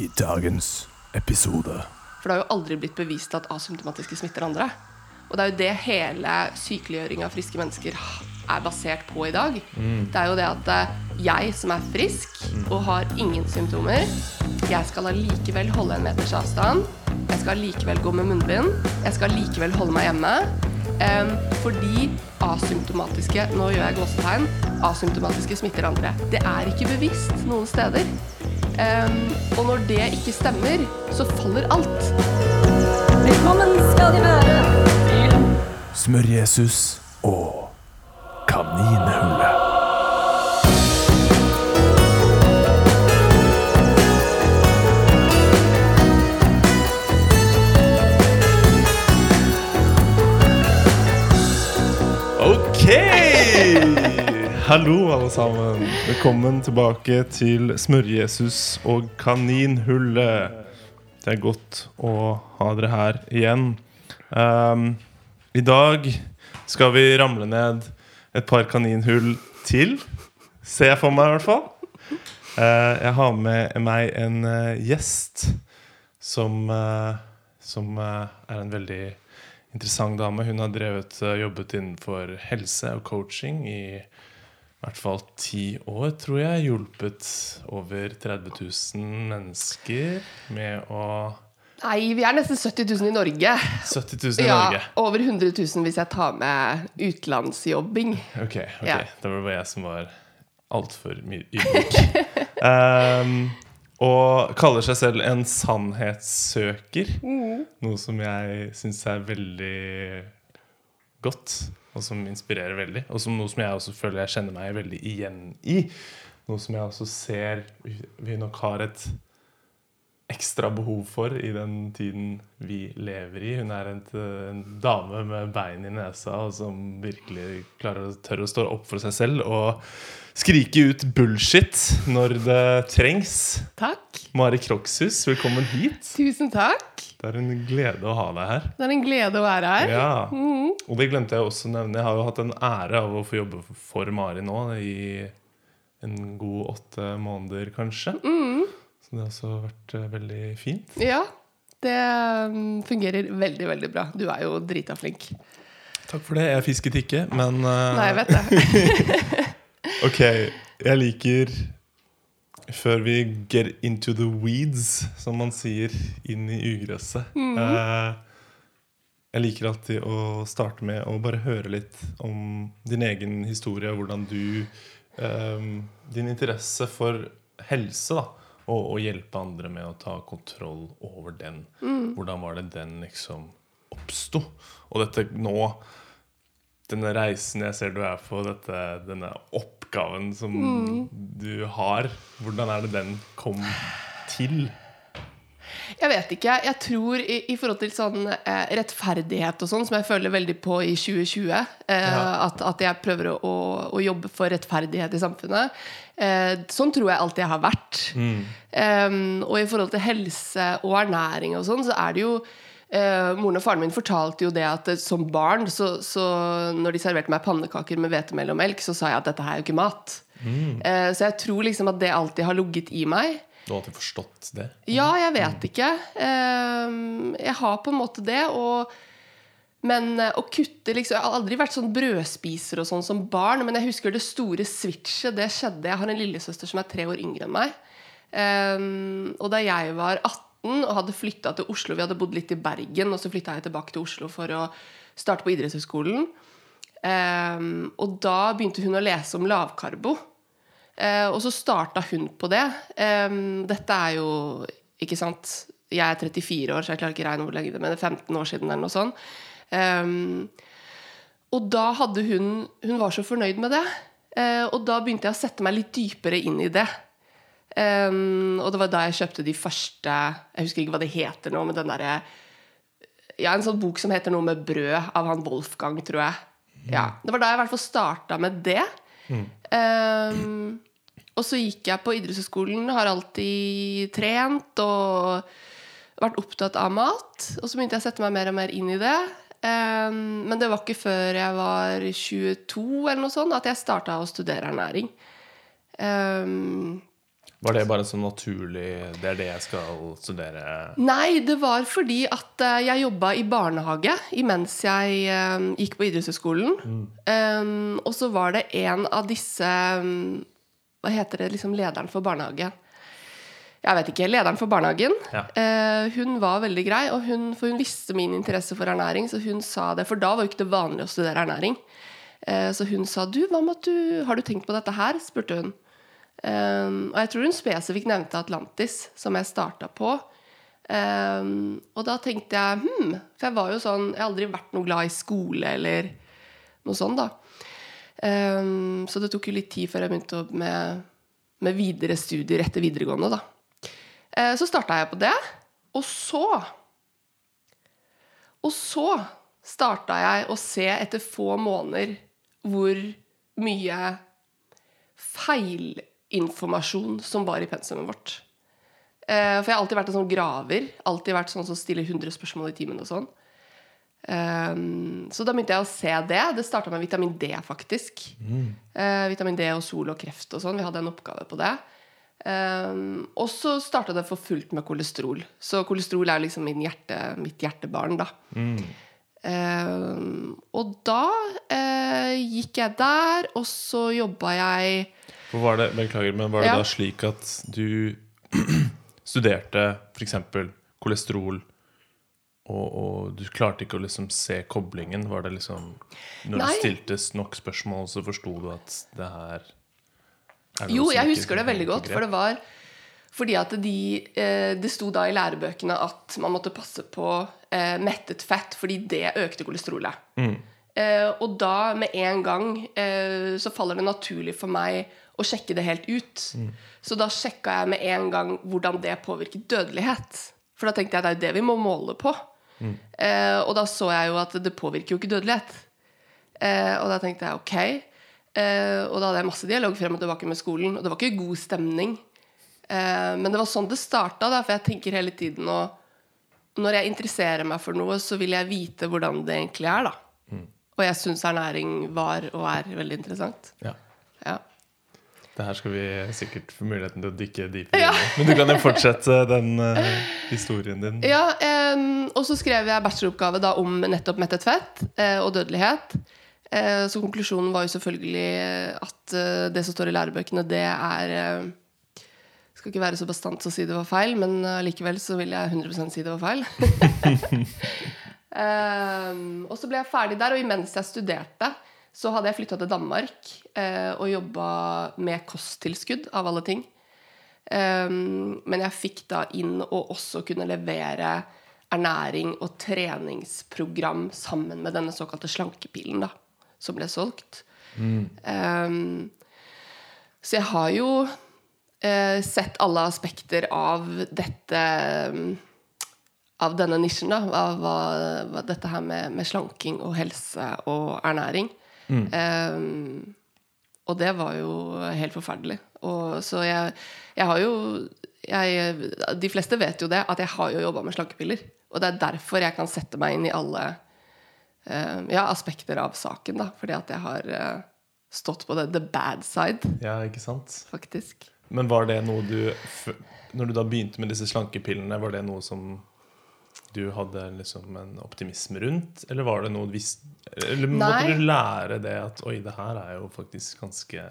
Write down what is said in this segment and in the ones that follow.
i dagens episode. For det har jo aldri blitt bevist at asymptomatiske smitter andre. Og det er jo det hele sykeliggjøring av friske mennesker er basert på i dag. Det er jo det at eh, jeg som er frisk og har ingen symptomer, jeg skal allikevel holde en meters avstand. Jeg skal allikevel gå med munnbind. Jeg skal allikevel holde meg hjemme. Um, fordi asymptomatiske Nå gjør jeg gåsetegn. Asymptomatiske smitter andre. Det er ikke bevisst noen steder. Og når det ikke stemmer, så faller alt. Velkommen skal de være til Smør-Jesus og Hallo, alle sammen. Velkommen tilbake til Smør-Jesus og Kaninhullet. Det er godt å ha dere her igjen. Um, I dag skal vi ramle ned et par kaninhull til. Ser jeg for meg, i hvert fall. Uh, jeg har med meg en uh, gjest som, uh, som er en veldig interessant dame. Hun har drevet jobbet innenfor helse og coaching i i hvert fall ti år, tror jeg. Hjulpet over 30 000 mennesker med å Nei, vi er nesten 70 000 i Norge. 70 000 i Ja, Norge. over 100 000 hvis jeg tar med utenlandsjobbing. Ok, ok, Ja. da var det bare jeg som var altfor my- ydmyk. um, og kaller seg selv en sannhetssøker. Noe som jeg syns er veldig godt, og som inspirerer veldig. Og som noe som jeg også føler jeg kjenner meg veldig igjen i. Noe som jeg også ser vi nok har et ekstra behov for i den tiden vi lever i. Hun er en, en dame med bein i nesa og som virkelig klarer å tørre å stå opp for seg selv og skrike ut bullshit når det trengs. Takk. Mari Krokshus, velkommen hit. Tusen takk. Det er en glede å ha deg her. Det er en glede å være her. Ja, Og det glemte jeg også å nevne. Jeg har jo hatt en ære av å få jobbe for Mari nå i en god åtte måneder, kanskje. Så det har også vært eh, veldig fint. Ja, det mm, fungerer veldig, veldig bra. Du er jo drita flink. Takk for det. Jeg fisket ikke, men uh... Nei, jeg vet det. Ok, jeg liker Før vi get into the weeds, som man sier, inn i ugresset eh, Jeg liker alltid å starte med å bare høre litt om din egen historie, hvordan du eh, Din interesse for helse, da. Og å hjelpe andre med å ta kontroll over den. Hvordan var det den liksom oppsto? Og dette nå denne reisen jeg ser du er på, dette, denne oppgaven som du har, hvordan er det den kom til? Jeg vet ikke. Jeg tror i, i forhold til sånn eh, rettferdighet og sånn, som jeg føler veldig på i 2020, eh, Ja. at, at jeg prøver å, å, å jobbe for rettferdighet i samfunnet. Eh, sånn tror jeg alltid jeg har vært. Eh, og i forhold til helse og ernæring og sånn, så er det jo eh, Moren og faren min fortalte jo det at eh, som barn, så, så når de serverte meg pannekaker med hvetemel og melk, så sa jeg at dette her er jo ikke mat. Eh, så jeg tror liksom at det alltid har ligget i meg. Du har alltid forstått det? Ja, jeg vet ikke. Ehm, Jeg har på en måte det. Og, men eh, å kutte liksom, Jeg har aldri vært sånn brødspiser og sånn som barn, men jeg husker det store switchet. Det skjedde. Jeg har en lillesøster som er tre år yngre enn meg. Og da jeg var 18 og hadde flytta til Oslo Vi hadde bodd litt i Bergen, og så flytta jeg tilbake til Oslo for å starte på idrettshøyskolen. Um, og da begynte hun å lese om lavkarbo. Uh, og så starta hun på det. Um, dette er jo Ikke sant? Jeg er 34 år, så jeg klarer ikke å regne hvor lenge det er, men det er 15 år siden. eller noe sånt. Um, og da hadde hun Hun var så fornøyd med det. Uh, og da begynte jeg å sette meg litt dypere inn i det. Em, og det var da jeg kjøpte de første Jeg husker ikke hva det heter nå, men den derre ja, en sånn bok som heter noe med brød, av han Wolfgang, tror jeg. Ja, Det var da jeg i hvert fall starta med det. Ehm, og så gikk jeg på idrettshøyskolen, har alltid trent og vært opptatt av mat. Og så begynte jeg å sette meg mer og mer inn i det. Um, men det var ikke før jeg var 22 eller noe sånt at jeg starta å studere ernæring. Ehm, Var det bare sånn naturlig Det er det jeg skal studere? Nei, det var fordi at eh, jeg jobba i barnehage imens jeg eh, gikk på idrettshøyskolen. Um, og så var det en av disse um, Hva heter det, liksom lederen for barnehagen? Jeg vet ikke. Lederen for barnehagen. Ja. Eh, hun var veldig grei, og hun, for hun visste min interesse for ernæring, så hun sa det. For da var jo ikke det vanlig å studere ernæring. Så hun sa du, hva med at du Har du tenkt på dette her? spurte hun. Um, og jeg tror hun spesifikt nevnte Atlantis, som jeg starta på. Um, og da tenkte jeg hm, For jeg var jo sånn Jeg har aldri vært noe glad i skole eller noe sånt, da. Um, så det tok jo litt tid før jeg begynte med, med videre studier etter videregående, da. Uh, så starta jeg på det. Og så Og så starta jeg å se etter få måneder hvor mye feilinformasjon som var i pensumet vårt. Eh, for jeg har alltid vært en sånn graver. Alltid vært sånn som stiller 100 spørsmål i timen og sånn. Eh, så da begynte jeg å se det. Det starta med vitamin D, faktisk. Eh, vitamin D og sol og kreft og sånn. Vi hadde en oppgave på det. Um, og så starta det for fullt med kolesterol. Så kolesterol er liksom hjerte, mitt hjertebarn, da. Um, og da eh, gikk jeg der, og så jobba jeg var det, beklager, men var det Ja. da slik at du studerte f.eks. kolesterol, og, og du klarte ikke å liksom se koblingen? Var det liksom Når Nei. du stilte nok spørsmål, så forsto du at det her er noe Jo, jeg husker det veldig godt. For det var fordi at de, eh, det sto da i lærebøkene at man måtte passe på eh, mettet fett, fordi det økte kolesterolet. Mm. og da, med en gang, eh, så faller det naturlig for meg å sjekke det helt ut. Så da sjekka jeg med en gang hvordan det påvirket dødelighet. For da tenkte jeg det er jo det vi må måle på. Eh, og da så jeg jo at det påvirker jo ikke dødelighet. Eh, og da tenkte jeg ok. Eh, og da hadde jeg masse dialog frem og tilbake med skolen, og det var ikke god stemning. Eh, men det var sånn det starta, da, for jeg tenker hele tiden og Når jeg interesserer meg for noe, så vil jeg vite hvordan det egentlig er, da. Og jeg syns ernæring var og er veldig interessant. Ja. Det her skal vi sikkert få muligheten til å dykke dypere Ja. Men du kan jo fortsette den uh, historien din. Ja, um, og så skrev jeg bacheloroppgave da om nettopp mettet fett uh, og dødelighet. Uh, så konklusjonen var jo selvfølgelig at det som står i lærebøkene, det er Skal ikke være så bastant å si det var feil, men likevel så vil jeg 100% si det var feil. Og så ble jeg ferdig der, og imens jeg studerte, så hadde jeg flytta til Danmark eh, og jobba med kosttilskudd, av alle ting. Um, men jeg fikk da inn og også kunne levere ernæring og treningsprogram sammen med denne såkalte slankepilen da, som ble solgt. Um, så jeg har jo eh, sett alle aspekter av dette Av denne nisjen, da. Av hva, hva dette her med, med slanking og helse og ernæring. Um, og det var jo helt forferdelig. Og, så jeg, jeg har jo jeg, De fleste vet jo det, at jeg har jo jobba med slankepiller. Og det er derfor jeg kan sette meg inn i alle eh, ja, aspekter av saken. da Fordi at jeg har uh, stått på det the bad side, Ja, ikke sant? faktisk. Men var det noe du Når du da begynte med disse slankepillene, var det noe som du hadde liksom en optimisme rundt? Eller var det noe du visste Eller måtte du lære det at oi, det her er jo faktisk ganske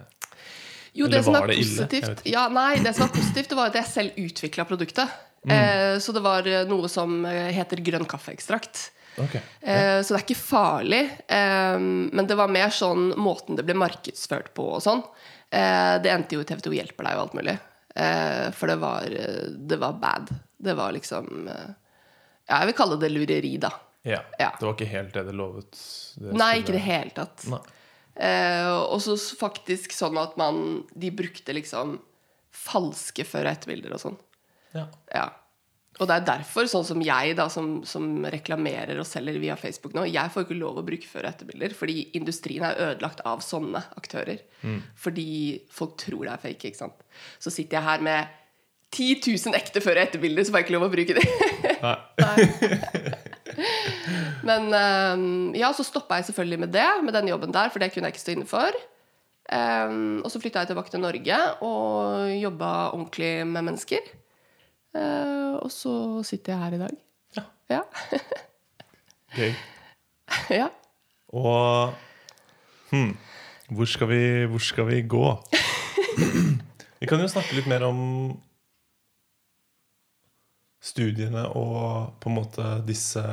Jo, Eller det som var er det? Positivt ille? ja, Nei, det som var positivt, det var at jeg selv utvikla produktet. Mm. Eh, så det var eh, noe som eh, heter grønn kaffeekstrakt. Okay. Eh, Så det er ikke farlig. eh, Men det var mer sånn måten det ble markedsført på og sånn. Eh, Det endte jo i TV 2 hjelper deg og alt mulig. Eh, For det var, det var bad. Det var liksom Ja, jeg vil kalle det lureri, da. Ja. Ja. Det var ikke helt det det lovet? Det Nei, ikke i det hele tatt. Eh, og så faktisk sånn at man De brukte liksom falske før- og etterbilder og sånn. Ja. Ja. Og det er derfor, sånn som jeg, da, som, som reklamerer og selger via Facebook nå, jeg får ikke lov å bruke før- og etterbilder, fordi industrien er ødelagt av sånne aktører. Fordi folk tror det er fake, ikke sant. Så sitter jeg her med 10 000 ekte før- og etterbilder, så får jeg ikke lov å bruke de. Nei. Men um, ja, så stoppa jeg selvfølgelig med det, med den jobben der, for det kunne jeg ikke stå inne for. Um, og så flytta jeg tilbake til Norge og jobba ordentlig med mennesker. Uh, og så sitter jeg her i dag. Ja. Ja. Gøy. ja. Og hmm, hvor, skal vi, hvor skal vi gå? vi kan jo snakke litt mer om studiene og på en måte disse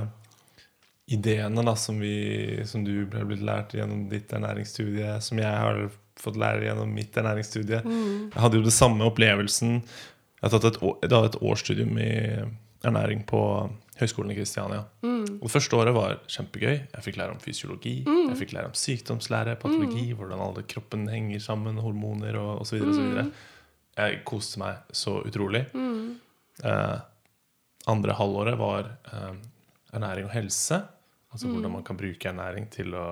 ideene da, som, vi, som du ble blitt lært gjennom ditt ernæringsstudie, som jeg har fått lære gjennom mitt ernæringsstudie. Jeg hadde jo det samme opplevelsen. Jeg hadde et, år, hadde et årsstudium i ernæring på Høgskolen i Kristiania. Og det første året var kjempegøy. Jeg fikk lære om fysiologi, jeg fikk lære om sykdomslære, patologi, hvordan alle kroppen henger sammen, hormoner og osv. Mm. Jeg koste meg så utrolig. Eh, andre halvåret var eh, ernæring og helse. Altså hvordan man kan bruke ernæring til å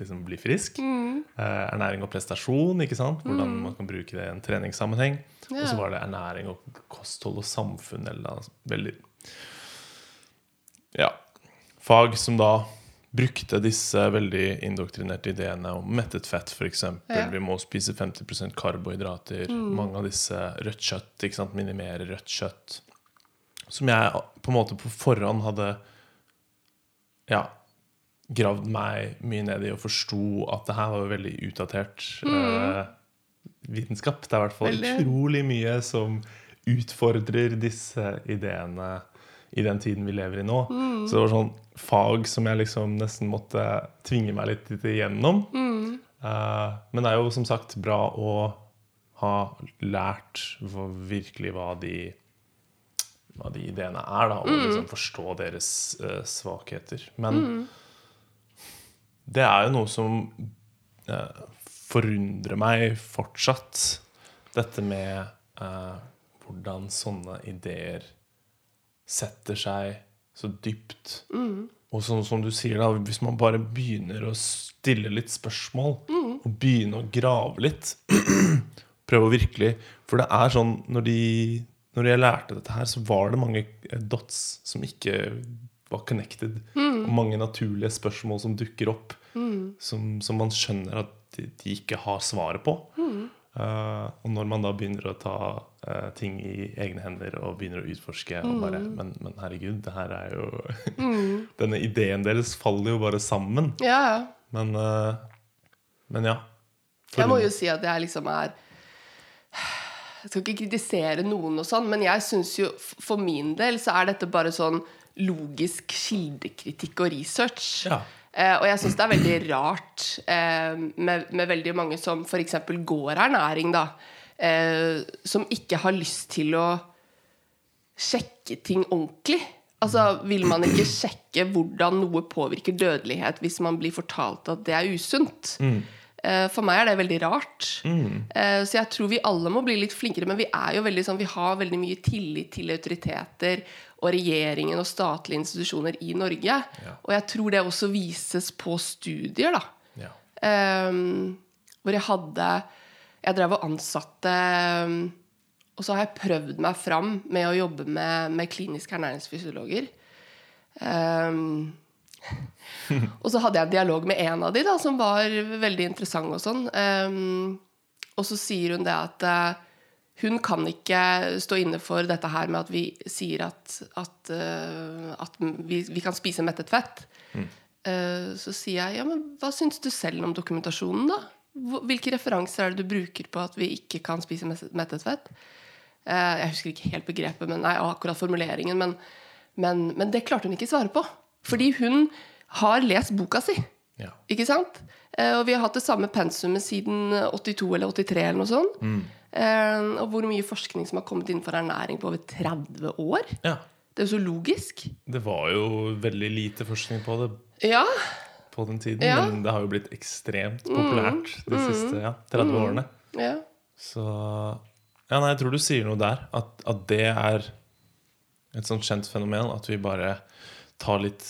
liksom bli frisk. Eh, ernæring og prestasjon, ikke sant? hvordan man kan bruke det i en treningssammenheng. Og så var det ernæring og kosthold og samfunn. Eller altså, veldig ja, fag som da brukte disse veldig indoktrinerte ideene om mettet fett, f.eks. Ja. Vi må spise 50% karbohydrater. Mange av disse rødt kjøtt. ikke sant? Minimere rødt kjøtt. Som jeg på en måte på forhånd hadde ja, gravd meg mye ned i og forsto at det her var jo veldig utdatert eh, vitenskap. Det er i hvert fall Veldig. utrolig mye som utfordrer disse ideene i den tiden vi lever i nå. Så det var sånn fag som jeg liksom nesten måtte tvinge meg litt igjennom. Eh, men det er jo som sagt bra å ha lært virkelig hva de hva de ideene er, da, og liksom forstå deres uh, svakheter. Men det er jo noe som uh, forundrer meg fortsatt. Dette med uh, hvordan sånne ideer setter seg så dypt. Og sånn som du sier, da, hvis man bare begynner å stille litt spørsmål, og begynne å grave litt Prøve å virkelig For det er sånn når de når jeg lærte dette her, så var det mange eh, dots som ikke var connected. Og mange naturlige spørsmål som dukker opp, som, som man skjønner at de, de ikke har svaret på. Eh, og når man da begynner å ta uh, ting i egne hender og begynner å utforske og bare, men, men herregud, det her er jo Denne ideen deres faller jo bare sammen. ja, ja. Men, uh, men ja. Jeg må jo si at jeg liksom er Jeg skal ikke kritisere noen og sånn, men jeg syns jo for min del så er dette bare sånn logisk kildekritikk og research. Ja. Eh, og jeg syns det er veldig rart eh, med, med veldig mange som f.eks. går ernæring, da. Eh, som ikke har lyst til å sjekke ting ordentlig. Altså, Vil man ikke sjekke hvordan noe påvirker dødelighet hvis man blir fortalt at det er usunt? Eh, For meg er det veldig rart. Mm. Så jeg tror vi alle må bli litt flinkere. Men vi er jo veldig sånn, vi har veldig mye tillit til autoriteter og regjeringen og statlige institusjoner i Norge. Og jeg tror det også vises på studier, da. Ja. Um, hvor jeg hadde Jeg drev og ansatte um, Og så har jeg prøvd meg fram med å jobbe med, med kliniske ernæringsfysiologer. Ehm, og så hadde jeg en dialog med en av de da, som var veldig interessant. Og sånn. Um, og så sier hun det at uh, hun kan ikke stå inne for dette her med at vi sier at, at, uh, at vi, vi kan spise mettet fett. Eh, så sier jeg ja, men hva syns du selv om dokumentasjonen, da? Hvilke referanser er det du bruker på at vi ikke kan spise mettet fett? Jeg husker ikke helt begrepet, men nei, akkurat formuleringen. Men, men, men det klarte hun ikke svare på. Fordi hun har lest boka si. Ja. Ikke sant? Eh, og vi har hatt det samme pensumet siden 82 eller 83 eller noe sånt. Mm. og hvor mye forskning som har kommet innenfor ernæring på over 30 år. ja. Det er jo så logisk. Det var jo veldig lite forskning på det Ja, på den tiden, Ja. men det har jo blitt ekstremt populært de siste ja, 30 årene. ja. Så Ja, nei, jeg tror du sier noe der. At, at det er et sånt kjent fenomen. At vi bare tar litt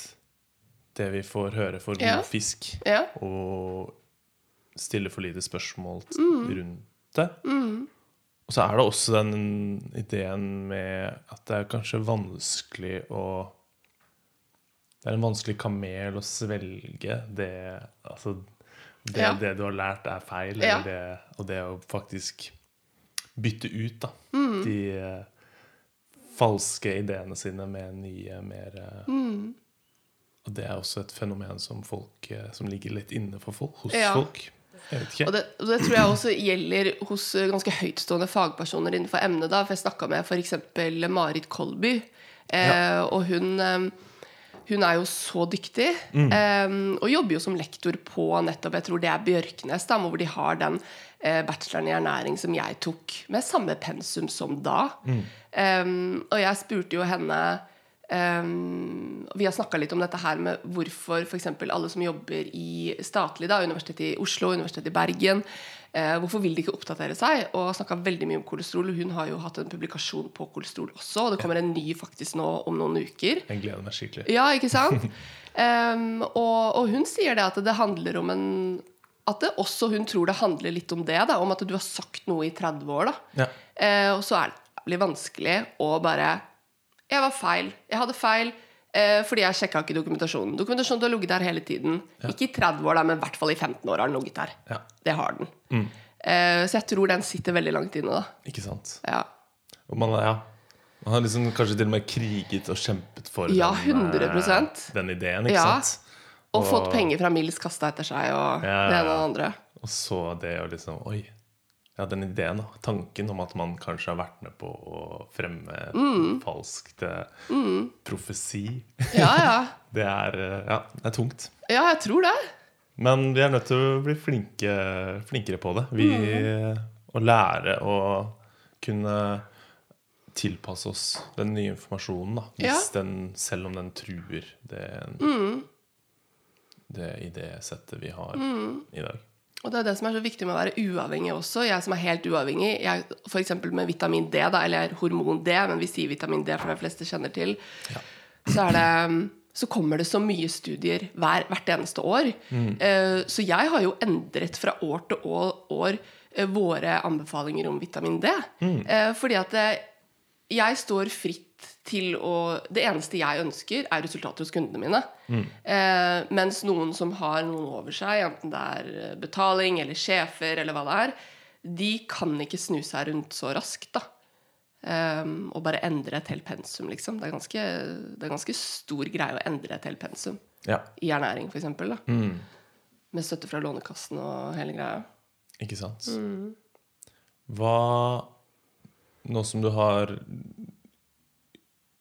det vi får høre for god Ja. fisk, ja. og stille for lite spørsmål Mm. rundt det. Og så er det også den ideen med at det er kanskje vanskelig å Det er en vanskelig kamel å svelge det Altså det, Ja. det du har lært, er feil. Det, og det å faktisk bytte ut da, Mm. de falske ideene sine med nye, mer eh, Mm. Og det er også et fenomen som, folk, eh, som ligger litt inne for folk, hos Ja. folk. Og det, og det tror jeg også gjelder hos eh, ganske høytstående fagpersoner innenfor emnet. da, For jeg snakka med f.eks. Marit Kolby, eh, og hun eh, hun er jo så dyktig, eh, og jobber jo som lektor på nettopp jeg tror det er Bjørknes, da, hvor de har den eh, bacheloren i ernæring som jeg tok, med samme pensum som da. Eh, og jeg spurte jo henne um, Vi har snakka litt om dette her med hvorfor f.eks. alle som jobber i statlig, da, Universitetet i Oslo, Universitetet i Bergen, uh, hvorfor vil de ikke oppdatere seg? Og snakka veldig mye om kolesterol. Hun har jo hatt en publikasjon på kolesterol også, og det kommer en ny faktisk nå om noen uker. Jeg gleder meg skikkelig. Ja, ikke sant? um, og, og hun sier det at det handler om en At det også hun tror det handler litt om det. Da, om at du har sagt noe i 30 år. Ja. Eh, og så er det jævlig vanskelig å bare Jeg var feil. Jeg hadde feil. Eh, fordi jeg sjekka ikke dokumentasjonen. Dokumentasjonen har ligget der hele tiden. Ikke i 30 år, da, men i hvert fall i 15 år har den ligget der. Ja. Det har den. Eh, så jeg tror den sitter veldig langt inne. Da. Ikke sant? Ja. Og man, ja, man har liksom kanskje til og med kriget og kjempet for Ja, den, eh, 100%. den ideen, ikke Ja. sant? Og fått penger fra Mills kasta etter seg, og Ja. det ene og det andre. Og så det å liksom Oi. Ja, den ideen. Tanken om at man kanskje har vært med på å fremme Mm. falskt mm. profesi. Ja, ja. Det er, eh, ja, det er tungt. Ja, jeg tror det. Men vi er nødt til å bli flinke, flinkere på det. Vi, Mm. Å lære å kunne tilpasse oss den nye informasjonen. Da, hvis den, selv om den truer det, Mm. det idésettet vi har Mm. i dag. Og det er det som er så viktig med å være uavhengig også. Jeg som er helt uavhengig, jeg, eksempel med vitamin D, da, eller hormon D, men vi sier vitamin D for de fleste kjenner til, så, er det, så kommer det så mye studier hver, hvert eneste år. Mm. så jeg har jo endret fra år til år, år eh, våre anbefalinger om vitamin D. Mm. fordi at eh, jeg står fritt til å Det eneste jeg ønsker, er resultater hos kundene mine. Eh, mens noen som har noen over seg, enten det er eh, betaling eller sjefer eller hva det er, de kan ikke snu seg rundt så raskt, da. Um, og bare endre et helt pensum, liksom. Det er, ganske, det er ganske stor greie å endre et helt pensum. Ja, I ernæring, eksempel. Mm. Med støtte fra Lånekassen og hele greia. ikke sant? Mm. Hva Nå som du har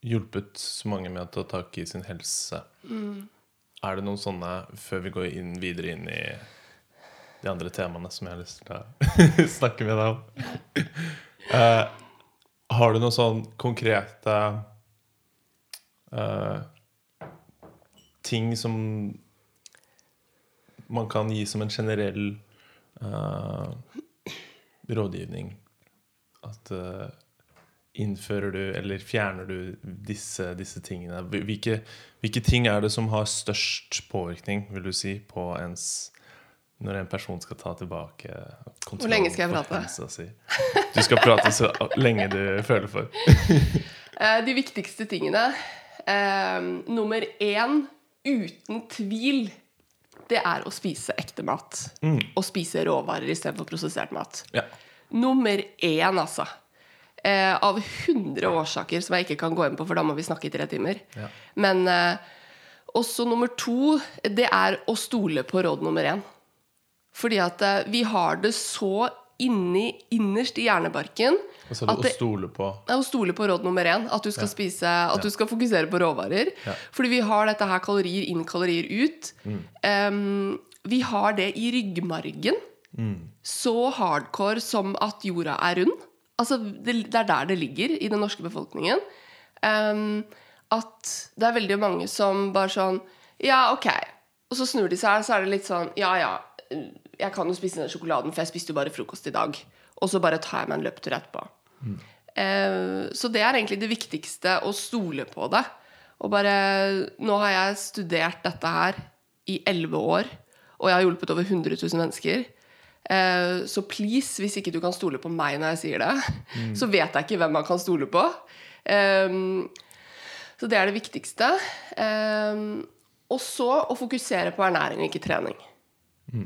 hjulpet så mange med å ta tak i sin helse, Mm. er det noen sånne, før vi går inn, videre inn i de andre temaene som jeg har lyst til å snakke med deg om uh, Har du noen sånn konkrete uh, ting som man kan gi som en generell uh, rådgivning? At innfører du eller fjerner du disse, disse tingene? Hvilke, hvilke ting er det som har størst påvirkning, vil du si, på ens når en person skal ta tilbake kontrollen? Hvor lenge skal jeg prate? si? Du skal prate så lenge du føler for. Eh, de viktigste tingene eh, Nummer én, uten tvil, det er å spise ekte mat. Og spise råvarer istedenfor prosessert mat. Ja. Nummer én, altså. Eh, av 100 årsaker som jeg ikke kan gå inn på, for da må vi snakke i tre timer. Ja. Men eh, også nummer to, det er å stole på råd nummer én. Fordi at eh, vi har det så inni, innerst i hjernebarken Og så er at det å stole på ja, å stole på råd nummer én. At du skal spise At du skal fokusere på råvarer. Ja. Fordi vi har dette her kalorier inn, kalorier ut. Mm. Em, vi har det i ryggmargen. Mm. Så hardcore som at jorda er rund. Altså, det, det er der det ligger i den norske befolkningen. Um, at det er veldig mange som bare sånn Ja, ok. Og så snur de seg, så er det litt sånn Ja, ja. Jeg kan jo spise den sjokoladen, for jeg spiste jo bare frokost i dag. Og så bare tar jeg meg en løpetur etterpå. Eh, så det er egentlig det viktigste, å stole på det. Og bare Nå har jeg studert dette her i elleve år, og jeg har hjulpet over 100 000 mennesker. Eh, så please, hvis ikke du kan stole på meg når jeg sier det, så vet jeg ikke hvem man kan stole på. Um, så det er det viktigste. Um, og så å fokusere på ernæring og ikke trening.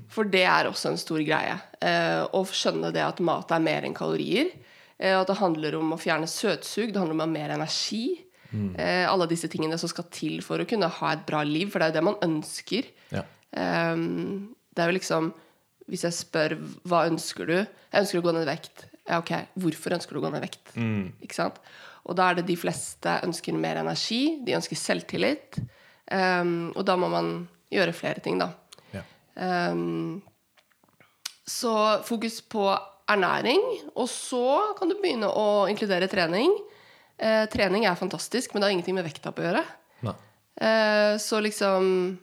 For det er også en stor greie. Uh, å skjønne det at mat er mer enn kalorier. Uh, at det handler om å fjerne søtsug, det handler om å ha mer energi. Eh, alle disse tingene som skal til for å kunne ha et bra liv, for det er jo det man ønsker. Ja. Um, det er jo liksom Hvis jeg spør hva ønsker du Jeg ønsker å gå ned i vekt. Ja, ok, Hvorfor ønsker du å gå ned i vekt? Ikke sant? Og da er det de fleste ønsker mer energi, de ønsker selvtillit. Um, og da må man gjøre flere ting, da. Ja. Um, så fokus på ernæring, og så kan du begynne å inkludere trening. Uh, trening er fantastisk, men det har ingenting med vekta på å gjøre. Eh, så liksom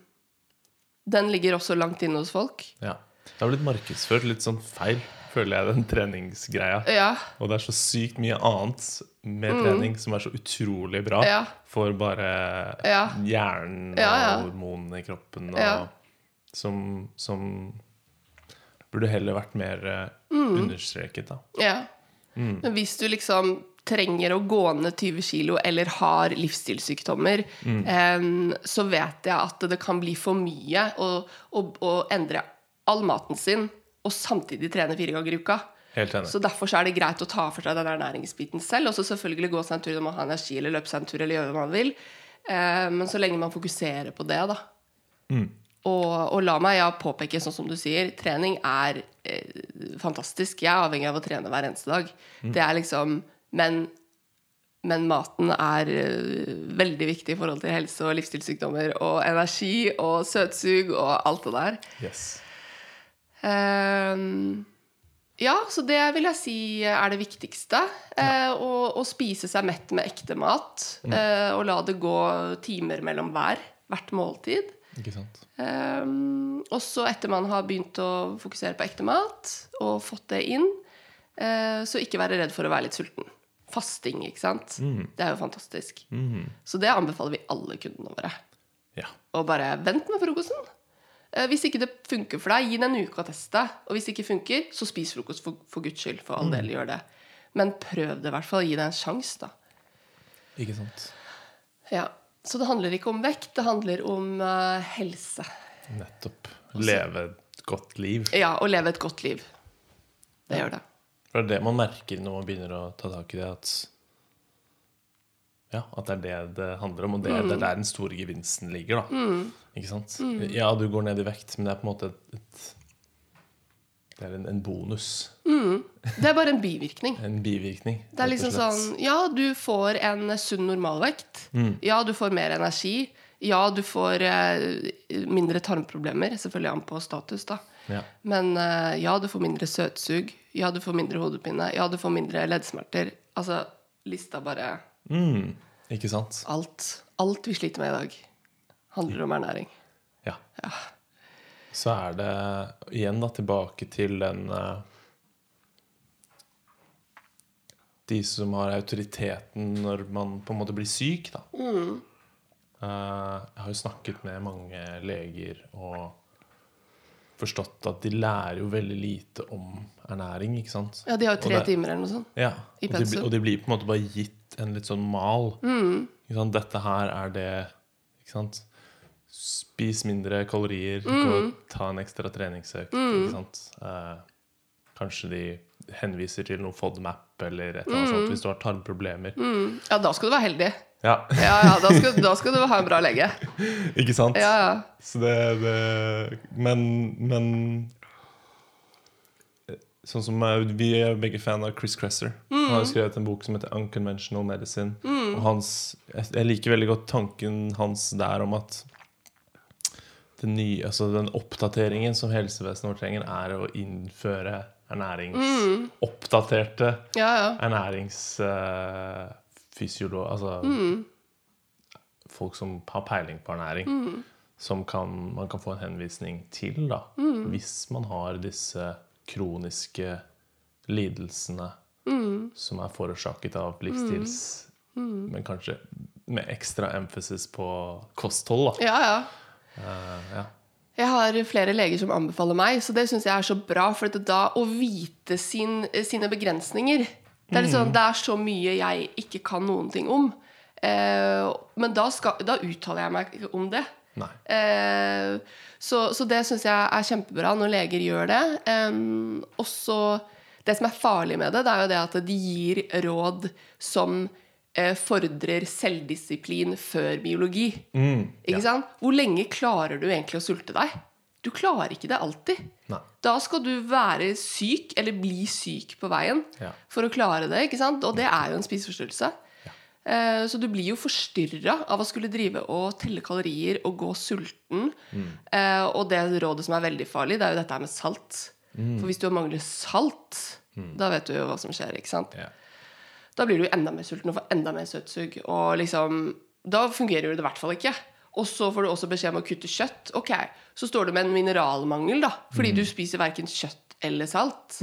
Den ligger også langt inne hos folk. ja. Det har blitt markedsført litt sånn feil, føler jeg, den treningsgreia. Ja. Og det er så sykt mye annet med trening som er så utrolig bra Mm. Ja. for bare Ja. hjernen og hormonene i kroppen. Og som, som burde heller vært mer eh, Mm. understreket, da. Ja. Men hvis du liksom trenger å gå ned 20 kilo eller har livsstilssykdommer, em, så vet jeg at det kan bli for mye å, å, å endre all maten sin og samtidig trene fire ganger i uka. Så derfor så er det greit å ta for seg den ernæringsbiten selv. Og så selvfølgelig gå seg en tur når man har energi, eller løpe seg en tur, eller gjøre hva man vil. Eh, men så lenge man fokuserer på det, da. Og, og la meg ja, påpeke, sånn som du sier, trening er eh, fantastisk. Jeg er avhengig av å trene hver eneste dag. Det er liksom Men, men maten er eh, veldig viktig i forhold til helse og livsstilssykdommer og energi og søtsug og alt det der. Yes. Ehm, ja, så det vil jeg si er det viktigste. Eh, å, å spise seg mett med ekte mat. eh, og la det gå timer mellom hver. Hvert måltid. Ikke sant? Um, og så etter man har begynt å fokusere på ekte mat og fått det inn, eh, så ikke være redd for å være litt sulten. Fasting, ikke sant. Det er jo fantastisk. Så det anbefaler vi alle kundene våre. Ja. Og bare vent med frokosten. Eh, Hvis ikke det funker for deg, gi den en uke å teste. Og hvis det ikke funker, så spis frokost for, for guds skyld. For all del, gjør det. Men prøv det i hvert fall. Gi det en sjanse, da. Ikke sant? Ja. Så det handler ikke om vekt, det handler om uh, helse. Nettopp. Leve et godt liv. Ja, å leve et godt liv. Det gjør det. For det er det man merker når man begynner å ta tak i det, at ja, at det er det det handler om, og det er, det er der den store gevinsten ligger. da Ikke sant? Ja, du går ned i vekt, men det er på en måte et, et Det er en, en bonus. Det er bare en bivirkning. En bivirkning. Det er liksom sånn Ja, du får en sunn normalvekt. Ja, du får mer energi. Ja, du får eh, mindre tarmproblemer. Selvfølgelig an på status, da. Ja. Men eh, ja, du får mindre søtsug. Ja, du får mindre hodepine. Ja, du får mindre leddsmerter. Altså, lista bare Mm, ikke sant? Alt. Alt vi sliter med i dag, handler om ernæring. Ja. Så er det igjen da tilbake til den eh, De som har autoriteten når man på en måte blir syk, da. Mm. Eh, jeg har jo snakket med mange leger og forstått at de lærer jo veldig lite om ernæring, ikke sant? Ja, de har jo tre det- timer eller noe sånt. Ja, I og de, pensum. og de blir på en måte bare gitt en litt sånn mal. Mm. Ikke sant? Dette her er det Ikke sant? Spis mindre kalorier, Mm. gå, ta en ekstra treningsøkt. Ikke sant? Eh, kanskje de henviser til noe FODMAP eller et eller annet Mm. sånt hvis du har tarmproblemer. Ja, da skal du være heldig. Ja, Ja, ja, da skal, da skal du ha en bra lege. ikke sant? Ja, ja. Så det, det Men, men Sånn som eh, Vi er begge fan av Chris Kresser. Han har skrevet en bok som heter 'Unconventional Medicine'. Og hans, jeg, liker veldig godt tanken hans der om at den, nye, altså den oppdateringen som helsevesenet vårt trenger, er å innføre ernærings... Oppdaterte ja, ja. Ernæringsfysiolog... altså folk som har peiling på ernæring. Som kan, man kan få en henvisning til, da. Hvis man har disse kroniske lidelsene som er forårsaket av livsstils Men kanskje med ekstra emphasis på kosthold, da. ja, ja. Uh, ja. Jeg har flere leger som anbefaler meg, så det syns jeg er så bra. For da å vite sin, sine begrensninger det er, liksom, det er så mye jeg ikke kan noen ting om. Eh, men da, skal, da uttaler jeg meg ikke om det. Eh, så, så det syns jeg er kjempebra når leger gjør det. Eh, og så Det som er farlig med det, det er jo det at de gir råd som eh, fordrer selvdisiplin før biologi. Ikke sant? Hvor lenge klarer du egentlig å sulte deg? Du klarer ikke det alltid. Nei. Da skal du være syk, eller bli syk på veien, Ja. for å klare det. ikke sant? Og det er jo en spiseforstyrrelse. Eh, Så du blir jo forstyrra av å skulle drive og telle kalorier og gå sulten. Eh, Og det rådet som er veldig farlig, det er jo dette med salt. For hvis du mangler salt, da vet du jo hva som skjer. ikke sant? Ja. Da blir du enda mer sulten og får enda mer søtsug. Og liksom, da fungerer jo det i hvert fall ikke. Og så får du også beskjed om å kutte kjøtt. Ok, Så står du med en mineralmangel, da. Fordi du spiser verken kjøtt eller salt.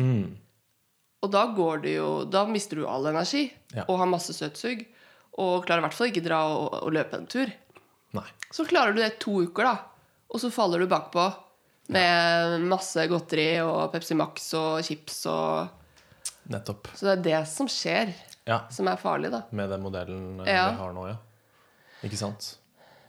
Og da går det jo Da mister du all energi Ja. og har masse søtsug. Og klarer i hvert fall ikke dra og, og løpe en tur. Nei. Så klarer du det to uker, da. Og så faller du bakpå med masse godteri og Pepsi Max og chips og Nettopp. Så det er det som skjer, Ja. som er farlig, da. Med den modellen eh, Ja. vi har nå, ja. Ikke sant?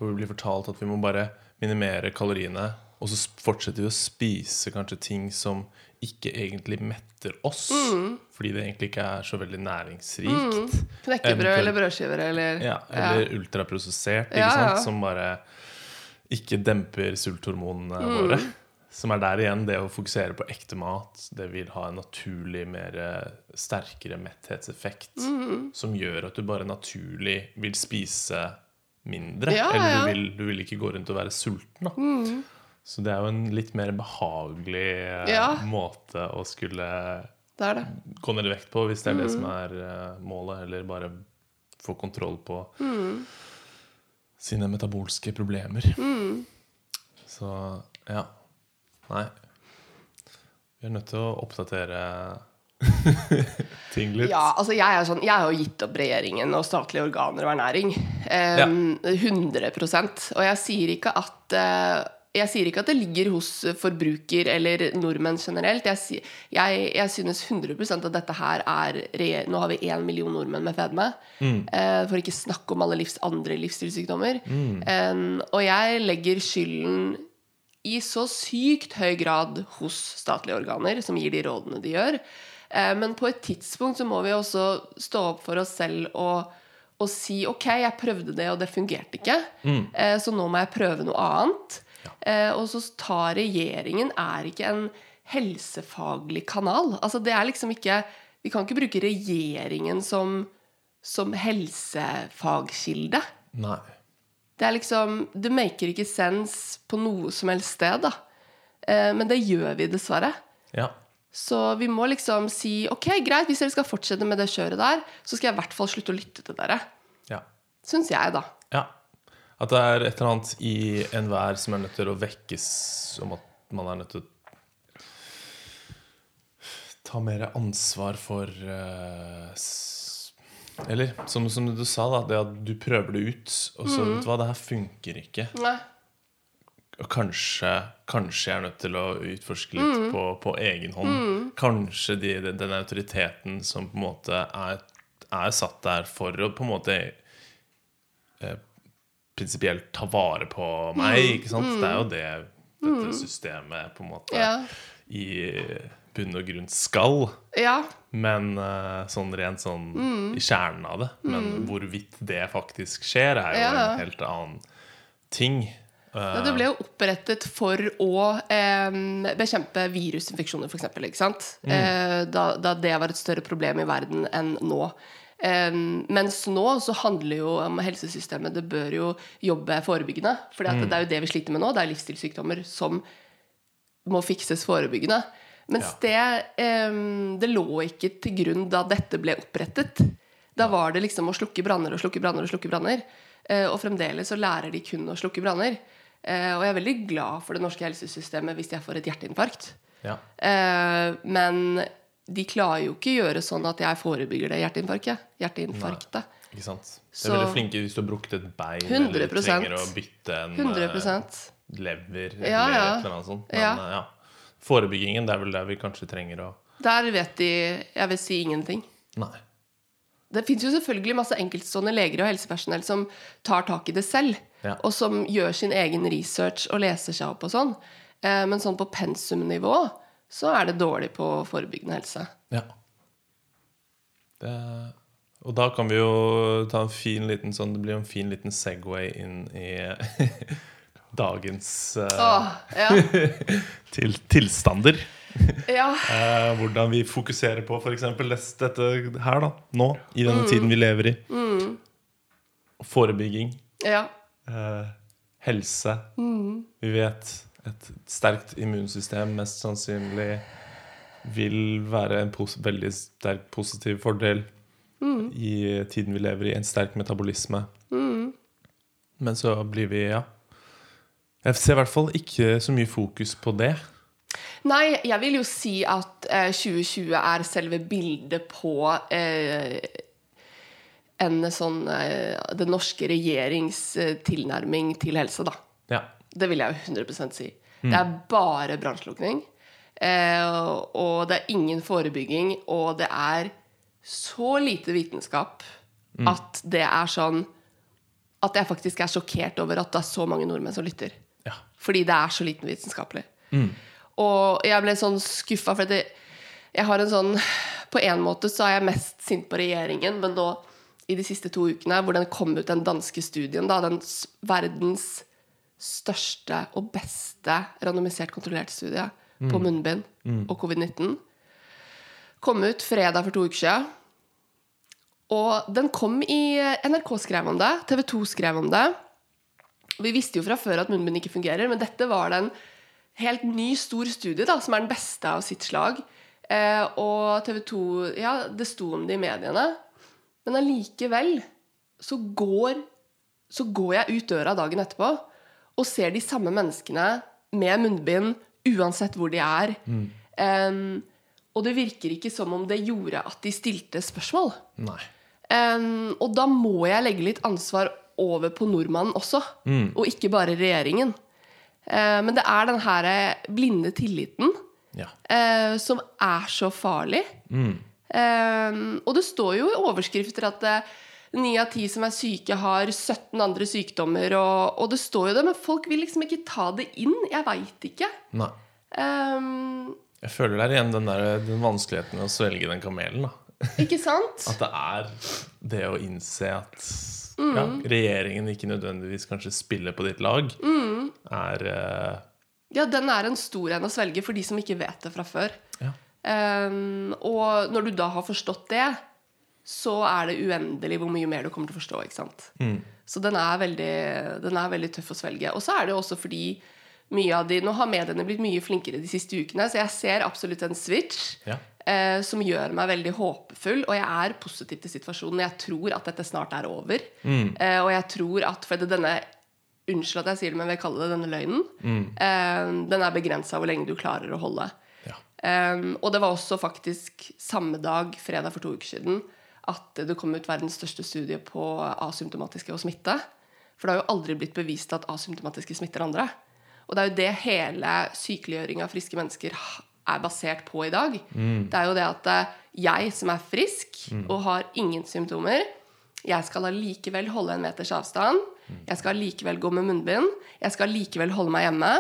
Hvor vi blir fortalt at vi må bare minimere kaloriene, og så fortsetter vi å spise kanskje ting som ikke egentlig metter oss, Mm. fordi det egentlig ikke er så veldig næringsrikt. Knekkebrød eller brødskiver eller Ja, eller ultraprosessert, ikke Ja, ja. Som bare ikke demper sulthormonene Mm. våre. Som er der igjen, det å fokusere på ekte mat. Det vil ha en naturlig, mer eh, sterkere metthetseffekt. Mm. Som gjør at du bare naturlig vil spise mindre. Ja, eller. Mm. du vil, du vil ikke gå rundt og være sulten. Da. Så det er jo en litt mer behagelig eh, Ja. måte å skulle Det det. gå ned i vekt på, hvis det er det Mm. som er eh, målet, eller bare få kontroll på Mm. sine metabolske problemer. Mm. Så ja. Nei. Vi er nødt til å oppdatere. Ja, altså jeg, er sånn, jeg har jo gitt opp regjeringen og statlige organer og ernæring. Eh, 100 Og jeg sier ikke at uh, jeg sier ikke at det ligger hos forbruker eller nordmenn generelt. Jeg, jeg, jeg synes 100 at dette her er Nå har vi én million nordmenn med fedme. Eh, for ikke snakke om alle livs, andre livsstilssykdommer. Eh, og jeg legger skylden i så sykt høy grad hos statlige organer, som gir de rådene de gjør. Eh, Men på et tidspunkt så må vi også stå opp for oss selv og, og si ok, jeg prøvde det, og det fungerte ikke. Eh, Så nå må jeg prøve noe annet. Eh, Og så tar regjeringen er ikke en helsefaglig kanal. Altså det er liksom ikke Vi kan ikke bruke regjeringen som, som helsefagkilde. Nei. Det er liksom Det maker ikke sense på noe som helst sted, da. Eh, men det gjør vi dessverre. Ja. Så vi må liksom si ok, greit, hvis dere skal fortsette med det kjøret der, så skal jeg i hvert fall slutte å lytte til dere. ja. Syns jeg, da. Ja. At det er et eller annet i enhver som er nødt til å vekkes om at man er nødt til å ta mer ansvar for eh, Eller som, som du sa, da, det at du prøver det ut, og så vet du hva, det her funker ikke. Nei. Kanskje, kanskje jeg er nødt til å utforske litt på, på egen hånd. Kanskje de, den, den autoriteten som på en måte er, er satt der for å på en måte eh, prinsipielt ta vare på meg. Ikke sant? Det er jo det dette systemet på en måte Ja. i bunn og grunn skal. Ja. Men eh, sånn rent sånn i kjernen av det. Men hvorvidt det faktisk skjer, er jo ja. en helt annen ting. Eh, Ja, det ble jo opprettet for å eh, bekjempe virusinfeksjoner, f.eks. Ikke sant? Eh, da, da det var et større problem i verden enn nå. Eh, mens nå så handler jo om helsesystemet Det bør jo jobbe forebyggende. For det er jo det vi sliter med nå. Det er livsstilssykdommer som må fikses forebyggende. Mens det, eh, det lå ikke til grunn da dette ble opprettet. Da var det liksom å slukke branner og slukke branner og slukke branner. Eh, og fremdeles så lærer de kun å slukke branner. Eh, og jeg er veldig glad for det norske helsesystemet hvis jeg får et hjerteinfarkt. ja. Eh, men de klarer jo ikke å gjøre sånn at jeg forebygger det hjerteinfarktet. hjerteinfarktet. Ikke sant? Det er veldig flinke hvis du har brukket et bein 100%. eller trenger å bytte en 100%. lever eller Ja, ja. et eller annet sånt. Men Ja. eh, ja. Forebyggingen, det er vel der vi kanskje trenger å Der vet de Jeg vil si ingenting. Nei. Det fins jo selvfølgelig masse enkeltstående leger og helsepersonell som tar tak i det selv. Ja. og som gjør sin egen research og leser seg opp og sånn. Eh, men sånn på pensumnivå så er det dårlig på forebyggende helse. Ja. Det, og da kan vi jo ta en fin liten sånn Det blir en fin liten Segway inn i dagens eh, Åh, ja. til, tilstander. ja. Eh, hvordan vi fokuserer på f.eks. dette her, da. Nå, i denne tiden vi lever i. Forebygging. ja. Eh, helse. Vi vet et sterkt immunsystem mest sannsynlig vil være en veldig sterk positiv fordel i tiden vi lever i. En sterk metabolisme. Men så blir vi, ja Jeg ser i hvert fall ikke så mye fokus på det. Nei, jeg vil jo si at eh, 2020 er selve bildet på eh, en sånn eh, Den norske regjerings eh, tilnærming til helse, da. Ja. Det vil jeg jo 100 si. Det er bare brannslukking. Eh, og det er ingen forebygging, og det er så lite vitenskap at det er sånn At jeg faktisk er sjokkert over at det er så mange nordmenn som lytter. ja. Fordi det er så liten vitenskapelig. Og jeg ble sånn skuffa, for jeg har en sånn På en måte så er jeg mest sint på regjeringen, men nå i de siste to ukene, hvor den kom ut den danske studien, da, den verdens største og beste randomisert kontrollerte studie på munnbind og covid-19, kom ut fredag for to uker siden. Og den kom i NRK skrev om det, TV 2 skrev om det. Vi visste jo fra før at munnbind ikke fungerer, men dette var en helt ny, stor studie da, som er den beste av sitt slag. Eh, og TV 2 Ja, det sto om det i mediene. Men allikevel så går, så går jeg ut døra dagen etterpå og ser de samme menneskene med munnbind uansett hvor de er. Em, og det virker ikke som om det gjorde at de stilte spørsmål. Em, og da må jeg legge litt ansvar over på nordmannen også, og ikke bare regjeringen. Uh, men det er den her blinde tilliten Ja. uh, som er så farlig. Eh, og det står jo i overskrifter at eh, ni av ti som er syke, har 17 andre sykdommer. Og, og det står jo det, men folk vil liksom ikke ta det inn. Jeg veit ikke. Nei. Um, Jeg føler det er igjen den, der, den vanskeligheten med å svelge den kamelen. da ikke sant? At det er det å innse at ja, regjeringen ikke nødvendigvis kanskje spiller på ditt lag, er uh, Ja, den er en stor en å svelge for de som ikke vet det fra før. Um, og når du da har forstått det, så er det uendelig hvor mye mer du kommer til å forstå. ikke sant? Så den er, veldig, den er veldig tøff å svelge. Og så er det også fordi mye av de, Nå har mediene blitt mye flinkere de siste ukene, så jeg ser absolutt en switch Ja. eh, som gjør meg veldig håpefull. Og jeg er positiv til situasjonen. Jeg tror at dette snart er over. Eh, og jeg tror at for det, denne Unnskyld at jeg sier det, men jeg vil kalle det denne løgnen. Eh, den er begrensa hvor lenge du klarer å holde. Um, og det var også faktisk samme dag, fredag for to uker siden, at det kom ut verdens største studie på asymptomatiske og smitte. For det har jo aldri blitt bevist at asymptomatiske smitter andre. Og det er jo det hele sykeliggjøring av friske mennesker er basert på i dag. Det er jo det at eh, jeg som er frisk og har ingen symptomer, jeg skal allikevel holde en meters avstand. Jeg skal allikevel gå med munnbind. Jeg skal allikevel holde meg hjemme.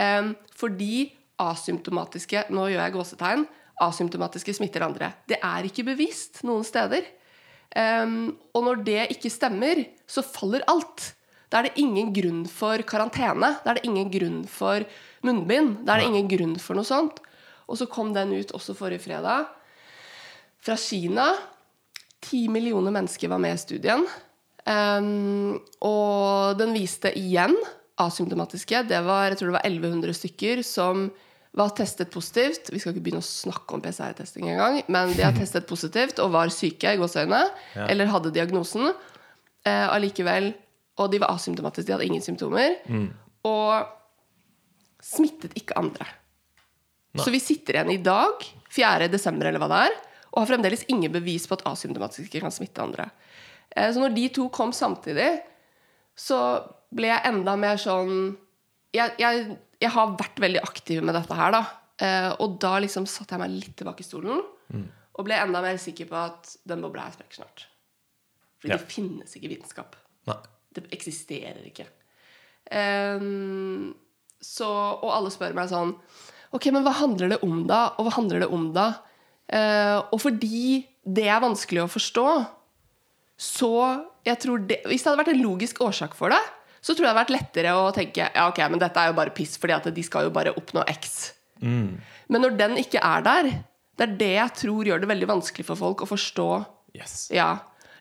Em, fordi asymptomatiske Nå gjør jeg gåsetegn. Asymptomatiske smitter andre. Det er ikke bevisst noen steder. Um, og når det ikke stemmer, så faller alt. Da er det ingen grunn for karantene. Da er det ingen grunn for munnbind. Da er det ingen grunn for noe sånt. Og så kom den ut også forrige fredag. Fra Kina. Ti millioner mennesker var med i studien. Um, og den viste igjen asymptomatiske. Det var, jeg tror det var 1100 stykker som var testet positivt. Vi skal ikke begynne å snakke om PCR-testing engang, men de har testet positivt og var syke i gåseøyne, Ja. eller hadde diagnosen. Eh, allikevel, og de var asymptomatiske, de hadde ingen symptomer. Og smittet ikke andre. Så vi sitter igjen i dag, 4. desember eller hva det er, og har fremdeles ingen bevis på at asymptomatiske kan smitte andre. Eh, Så når de to kom samtidig, så ble jeg enda mer sånn Jeg, jeg, jeg har vært veldig aktiv med dette her, da. Eh, Og da liksom satte jeg meg litt tilbake i stolen og ble enda mer sikker på at den bobla her sprekker snart. Fordi Ja. det finnes ikke vitenskap. Nei. Det eksisterer ikke. Ehm, så, og alle spør meg sånn Ok, men hva handler det om, da? Og hva handler det om, da? Eh, og fordi det er vanskelig å forstå, så jeg tror det, Hvis det hadde vært en logisk årsak for det, så tror jeg det hadde vært lettere å tenke ja, ok, men dette er jo bare piss, fordi at de skal jo bare oppnå X. Men når den ikke er der, det er det jeg tror gjør det veldig vanskelig for folk å forstå Yes. ja.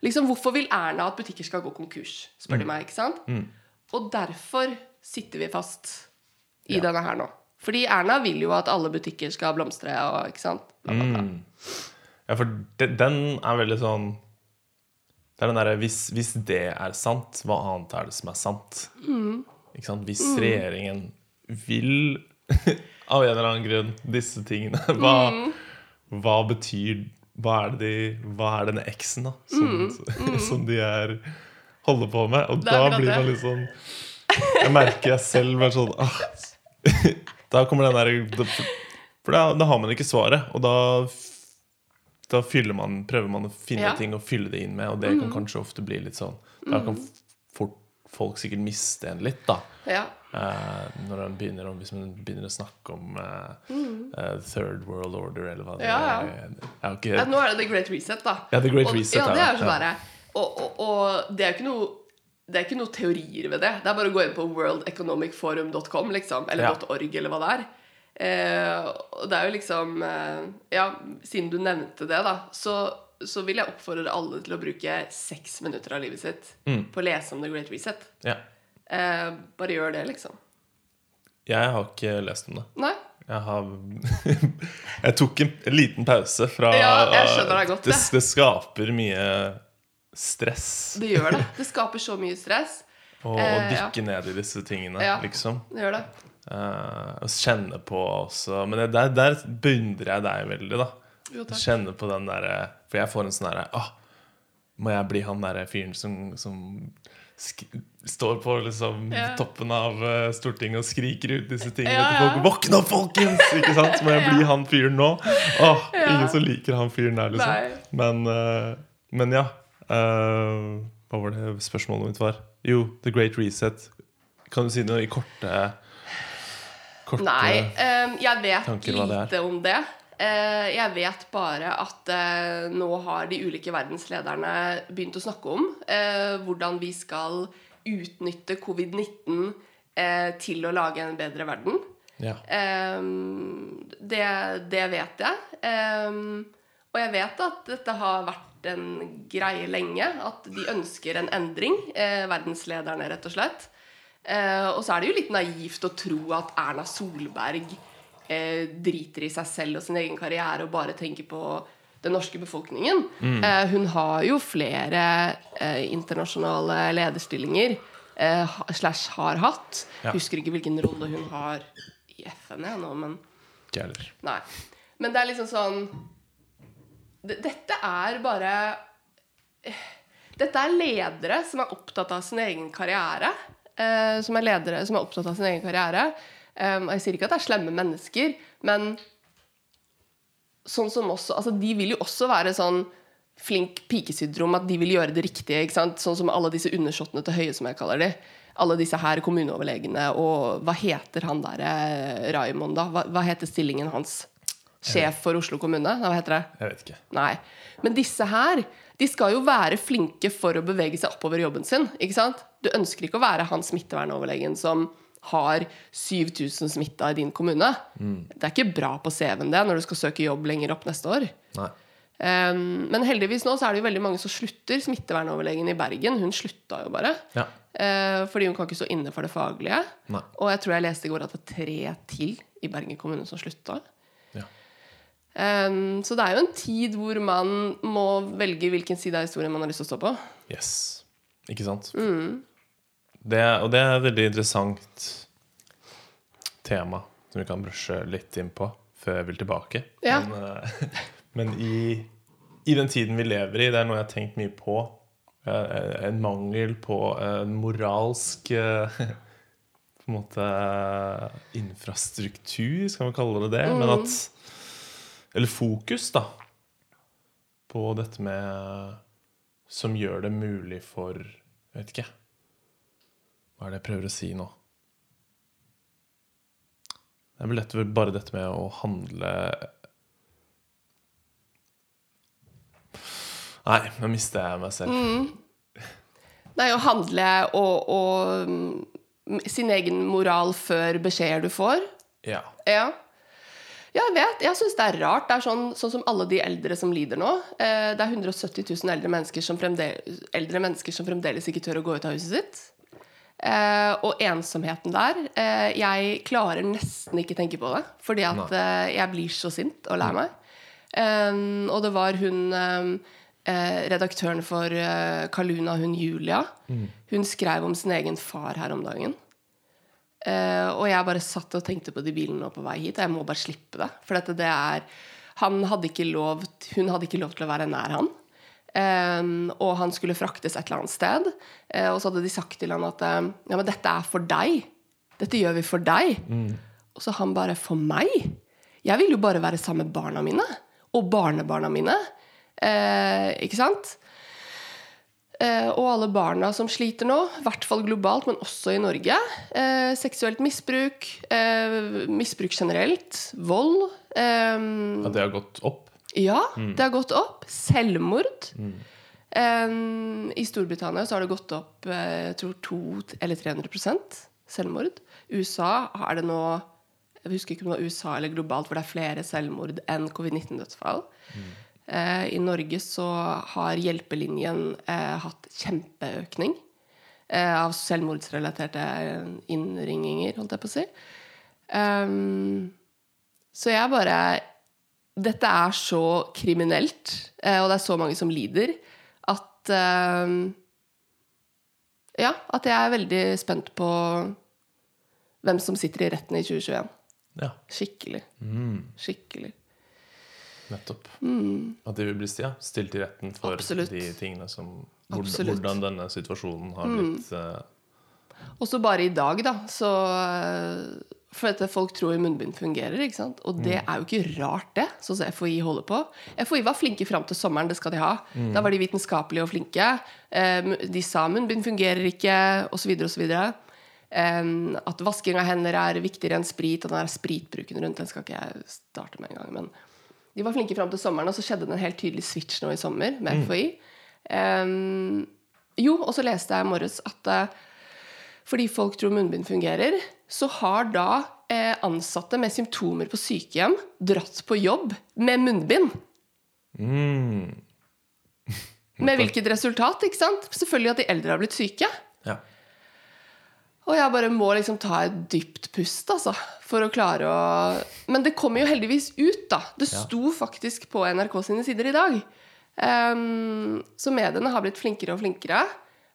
Liksom, hvorfor vil Erna at butikker skal gå konkurs? Spør de meg, ikke sant? Og derfor sitter vi fast i denne her nå. Fordi Erna vil jo at alle butikker skal blomstre og ikke sant? Bla, bla, bla. Ja, for de, den er veldig sånn Det er den derre hvis, hvis det er sant, hva annet er det som er sant? Ikke sant? Hvis regjeringen vil, av en eller annen grunn, disse tingene, hva, hva betyr hva er, det de, hva er denne X-en da som, som de er holder på med? Og da blir man litt sånn Jeg merker jeg selv bare sånn ah, Da kommer den der For da, da har man ikke svaret, og da da fyller man, prøver man å finne Ja. Mm. ting og fylle det inn med, og det kan kanskje ofte bli litt sånn Da kan fort folk sikkert miste en litt, da. Ja. Eh, når man begynner om, Hvis man begynner å snakke om eh, uh, third world order, eller hva det Mm. Ja, ja. er. Ja, Nå er det The Great Reset, da. Ja, The Great og, Reset, ja, det er jo sånn Ja. og, og, og det er jo ikke er ikke noe teorier ved det. Det er bare å gå inn på worldeconomicforum.com, liksom. Eller. .org, eller hva det er. Eh, og det er jo liksom eh, Ja, siden du nevnte det, da, så, så vil jeg oppfordre alle til å bruke seks minutter av livet sitt Mm. på å lese om The Great Reset. ja. Eh, bare gjør det, liksom. Jeg har ikke lest om det. Nei? Jeg har Jeg tok en, en liten pause fra Ja, jeg skjønner deg godt, det, det. det skaper mye stress Det gjør det. Det skaper så mye stress. å å dykke ja. ned i disse tingene, Ja. liksom. Det gjør det. Og kjenne på også Men jeg, der, der beundrer jeg deg veldig, da. Jo. Kjenne på den derre For jeg får en sånn derre ah, Må jeg bli han derre fyren som, som står på liksom Ja. toppen av uh, Stortinget og skriker ut disse tingene Ja, til folk? Våkne opp, folkens! Ikke sant? Må jeg bli Ja. han fyren nå. Åh. Ingen som liker han fyren der, liksom. Men, uh, men ja. Uh, hva var det spørsmålet mitt var? Jo, The Great Reset. Kan du si noe i korte Korte Nei, um, jeg vet tanker det er. lite om det. Uh, jeg vet bare at uh, nå har de ulike verdenslederne begynt å snakke om uh, hvordan vi skal utnytte covid-19 eh, til å lage en bedre verden. Ja. Ehm, det, det vet jeg. Ehm, og jeg vet at dette har vært en greie lenge. At de ønsker en endring. Verdenslederne, rett og slett. Eh, og så er det jo litt naivt å tro at Erna Solberg eh, driter i seg selv og sin egen karriere og bare tenker på den norske befolkningen. Eh, hun har jo flere internasjonale lederstillinger. Slash har hatt. Ja. Husker ikke hvilken rolle hun har i FN jeg nå, men. Nei. Men det er liksom sånn Dette er bare Dette er ledere som er opptatt av sin egen karriere. Eh, som er ledere som er opptatt av sin egen karriere. Um, og jeg sier ikke at det er slemme mennesker, men sånn som også altså De vil jo også være sånn flink pikesyndrom, at de vil gjøre det riktige. Sånn som alle disse undersåttene til Høie, som jeg kaller de. Alle disse her kommuneoverlegene. Og hva heter han der eh, Raymond, da? Hva, hva heter stillingen hans? Sjef for Oslo kommune? Hva heter det? Jeg vet ikke. Nei. Men disse her, de skal jo være flinke for å bevege seg oppover jobben sin. ikke sant? Du ønsker ikke å være han smittevernoverlegen som har 7000 smitta i din kommune. Det er ikke bra på CV-en det når du skal søke jobb lenger opp neste år. Um, men heldigvis nå så er det jo veldig mange som slutter. Smittevernoverlegen i Bergen hun slutta jo bare. Ja. Uh, fordi hun kan ikke stå inne for det faglige. Nei. Og jeg tror jeg leste i går at det var tre til i Bergen kommune som slutta. Ja. Um, så det er jo en tid hvor man må velge hvilken side av historien man har lyst til å stå på. Yes. Ikke sant? Mm. Det, og det er et veldig interessant tema som vi kan brushe litt inn på før jeg vil tilbake. Ja. Men, eh, men i, i den tiden vi lever i, det er noe jeg har tenkt mye på. eh, En mangel på en moralsk eh, på en måte infrastruktur, skal man kalle det det. Men at Eller fokus, da. På dette med Som gjør det mulig for Jeg vet ikke Hva er det jeg prøver å si nå? Det er vel dette, bare dette med å handle Nei, nå mister jeg meg selv. Nei, å handle og, og mm, sin egen moral før beskjeder du får. Ja. Ja. Ja, jeg vet. Jeg syns det er rart. Det er sånn, sånn som alle de eldre som lider nå. Eh, det er 170 000 eldre mennesker, som fremdeles, eldre mennesker som fremdeles ikke tør å gå ut av huset sitt. Eh, og ensomheten der eh, Jeg klarer nesten ikke tenke på det. Fordi at eh, jeg blir så sint og lei meg. Eh, og det var hun eh, eh, redaktøren for Kaluna, hun Julia. Hun skrev om sin egen far her om dagen. Eh, og jeg bare satt og tenkte på de bilene nå på vei hit. Jeg må bare slippe det. For dette, det er han hadde ikke lov, Hun hadde ikke lov til å være nær han. Eh, og han skulle fraktes et eller annet sted. Uh, og så hadde de sagt til han at eh, ja, men dette er for deg. Dette gjør vi for deg. Og så han bare For meg? Jeg vil jo bare være sammen med barna mine. Og barnebarna mine. Uh, ikke sant? Uh, og alle barna som sliter nå, i hvert fall globalt, men også i Norge. Seksuelt misbruk, misbruk generelt, vold. Um, ja, det har gått opp. Ja, det har gått opp. Selvmord. Eh, I Storbritannia så har det gått opp eh, jeg tror 200 eller 300% selvmord. USA er det nå Jeg husker ikke om det var USA eller globalt hvor det er flere selvmord enn covid-19-dødsfall. Eh, I Norge så har Hjelpelinjen eh, hatt kjempeøkning eh, av selvmordsrelaterte innringinger, holdt jeg på å si. Um, så jeg bare Dette er så kriminelt, eh, og det er så mange som lider, at eh, Ja, at jeg er veldig spent på hvem som sitter i retten i 2021. Ja, Skikkelig. Skikkelig. nettopp. At de vil bli ja, stilt i retten for Absolutt. de tingene som hvor, Absolutt. Hvordan denne situasjonen har blitt mm. uh... Også bare i dag, da, så eh, For at folk tror munnbind fungerer, ikke sant? Og det er jo ikke rart, det, sånn som FHI holder på. FHI var flinke fram til sommeren, det skal de ha. Da var de vitenskapelige og flinke. Eh, De sa munnbind fungerer ikke, osv., osv. At vasking av hender er viktigere enn sprit, og den der spritbruken rundt den skal ikke jeg starte med engang. Men de var flinke fram til sommeren, og så skjedde det en helt tydelig switch nå i sommer med FHI. Um, jo, og så leste jeg i morges at eh, fordi folk tror munnbind fungerer, så har da eh, ansatte med symptomer på sykehjem dratt på jobb med munnbind. mm, Med hvilket resultat? ikke sant? Selvfølgelig at de eldre har blitt syke. Ja. Og jeg bare må liksom ta et dypt pust, altså. For å klare å Men det kommer jo heldigvis ut, da. Det Ja. sto faktisk på NRK sine sider i dag. Um, så mediene har blitt flinkere og flinkere.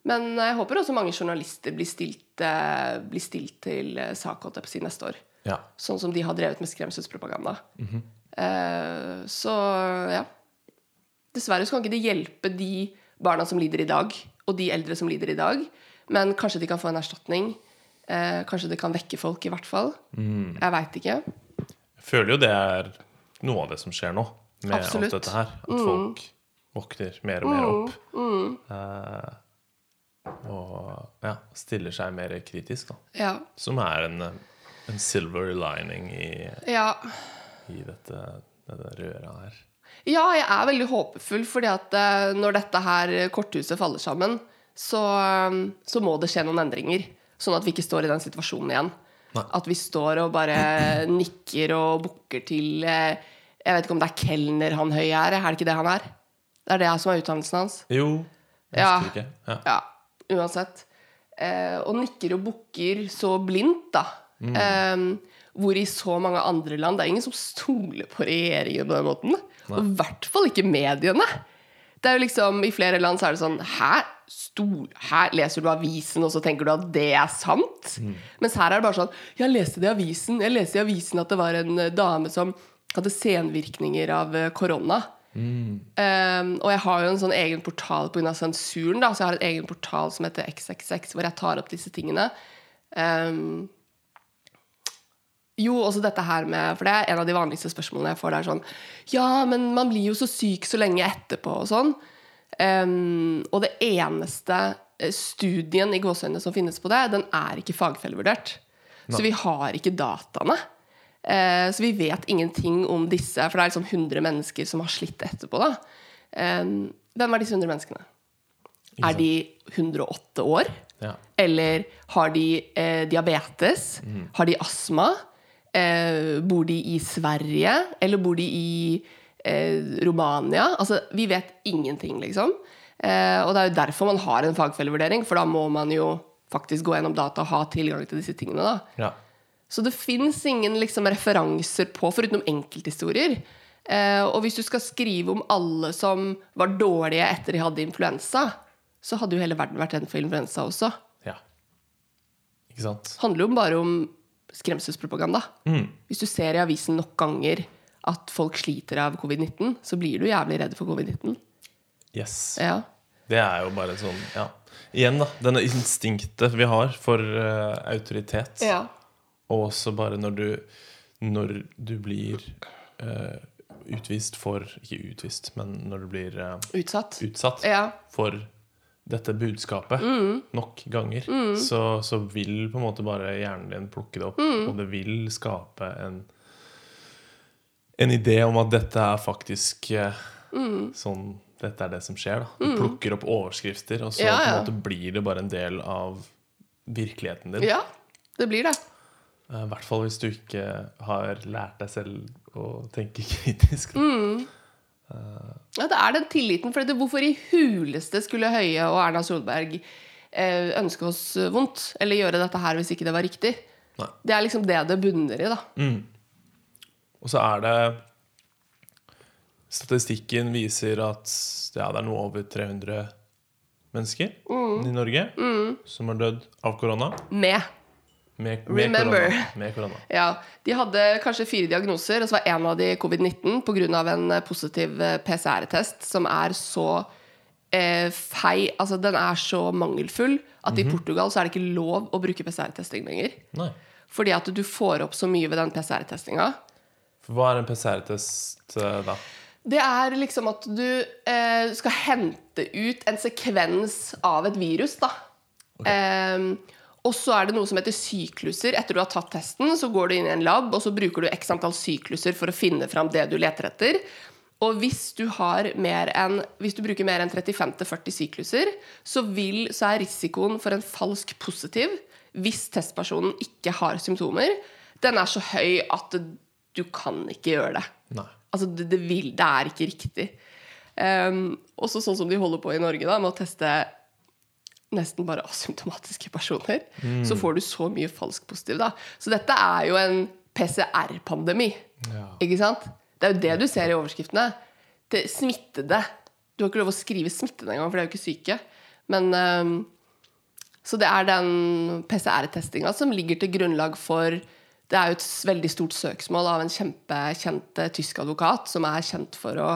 Men jeg håper også mange journalister blir stilt, eh, blir stilt til eh, sak holdt jeg på å si, neste år. ja. Sånn som de har drevet med skremselspropaganda. Eh, så ja. Dessverre så kan ikke det hjelpe de barna som lider i dag, og de eldre som lider i dag. Men kanskje de kan få en erstatning. Eh, kanskje det kan vekke folk, i hvert fall. Jeg veit ikke. Jeg føler jo det er noe av det som skjer nå, med Absolutt. alt dette her. At folk våkner mer og mer opp. Eh, og ja, stiller seg mer kritisk, da. Ja. Som er en, en silver lining i, ja. i dette, dette røret her. Ja, jeg er veldig håpefull, fordi at eh, når dette her korthuset faller sammen, så, eh, så må det skje noen endringer. Sånn at vi ikke står i den situasjonen igjen. Nei. At vi står og bare nikker og bukker til eh, Jeg vet ikke om det er kelner han høy er. Er det ikke det han er? Det er det som er utdannelsen hans. Jo, jeg Ja. ikke. Ja. Ja, uansett. Eh, og nikker og bukker så blindt, da. Eh, hvor i så mange andre land Det er ingen som stoler på regjeringen på den måten. Og i hvert fall ikke mediene. Det er jo liksom, I flere land så er det sånn Her, stol, her leser du avisen, og så tenker du at det er sant. Mens her er det bare sånn Jeg leste det i avisen Jeg leste i avisen at det var en eh, dame som hadde senvirkninger av eh, korona. Um, og jeg har jo en sånn egen portal pga. sensuren. da, Så jeg har en egen portal som heter XXX, hvor jeg tar opp disse tingene. Um, jo, også dette her med For det er en av de vanligste spørsmålene jeg får. Det er sånn Ja, men man blir jo så syk så lenge etterpå, og sånn. Um, og det eneste eh, studien i gåseøynene som finnes på det, den er ikke fagfellevurdert. Så vi har ikke dataene. Eh, så vi vet ingenting om disse, for det er liksom 100 mennesker som har slitt etterpå. da. Hvem er disse 100 menneskene? Er de 108 år? Ja. Eller har de eh, diabetes? Har de astma? Eh, bor de i Sverige? Eller bor de i eh, Romania? Altså, vi vet ingenting, liksom. Eh, og det er jo derfor man har en fagfellevurdering, for da må man jo faktisk gå gjennom data og ha tilgang til disse tingene. da. ja. Så det fins ingen liksom, referanser på, foruten enkelthistorier. Eh, og hvis du skal skrive om alle som var dårlige etter de hadde influensa, så hadde jo hele verden vært redd for influensa også. ja. Ikke sant? Handler jo bare om skremselspropaganda. Mm. Hvis du ser i avisen nok ganger at folk sliter av covid-19, så blir du jævlig redd for covid-19. Yes. Ja. Det er jo bare sånn Ja. Igjen, da. Denne instinktet vi har for uh, autoritet. ja. Og også bare når du Når du blir eh, utvist for Ikke utvist, men når du blir eh, Utsatt. utsatt Ja. for dette budskapet Mm. nok ganger, så, så vil på en måte bare hjernen din plukke det opp, Mm. og det vil skape en en idé om at dette er faktisk eh, Mm. sånn Dette er det som skjer. da Du plukker opp overskrifter, og så Ja, ja. blir det bare en del av virkeligheten din. ja, det blir det. Eh, I hvert fall hvis du ikke har lært deg selv å tenke kritisk. Mm. Ja, det er den tilliten. For det, hvorfor i huleste skulle Høie og Erna Solberg eh, ønske oss vondt? Eller gjøre dette her hvis ikke det var riktig? Nei. Det er liksom det det bunner i, da. Og så er det Statistikken viser at ja, det er noe over 300 mennesker Mm. i Norge som har dødd av korona. Med. Med, med Remember. korona. Med korona. Ja, De hadde kanskje fire diagnoser, og så var en av de covid-19 pga. en eh, positiv eh, PCR-test som er så eh, fei Altså, den er så mangelfull at i Portugal så er det ikke lov å bruke PCR-testing lenger. Nei. Fordi at du får opp så mye ved den PCR-testinga. Hva er en PCR-test eh, da? Det er liksom at du eh, skal hente ut en sekvens av et virus, da. Eh, og så er det noe som heter sykluser. Etter du har tatt testen, så går du inn i en lab, og så bruker du x antall sykluser for å finne fram det du leter etter. Og hvis du, har mer enn, hvis du bruker mer enn 35-40 sykluser, så, vil, så er risikoen for en falsk positiv hvis testpersonen ikke har symptomer, den er så høy at du kan ikke gjøre det. Nei. Altså, det, det, vil, det er ikke riktig. Um, også sånn som de holder på i Norge, da, med å teste nesten bare asymptomatiske personer. Så får du så mye falsk positiv, da. Så dette er jo en PCR-pandemi. Ja. Ikke sant? Det er jo det du ser i overskriftene. Det smittede. Du har ikke lov å skrive smittede engang, for de er jo ikke syke. Men um, Så det er den PCR-testinga som ligger til grunnlag for Det er jo et veldig stort søksmål av en kjempekjent eh, tysk advokat som er kjent for å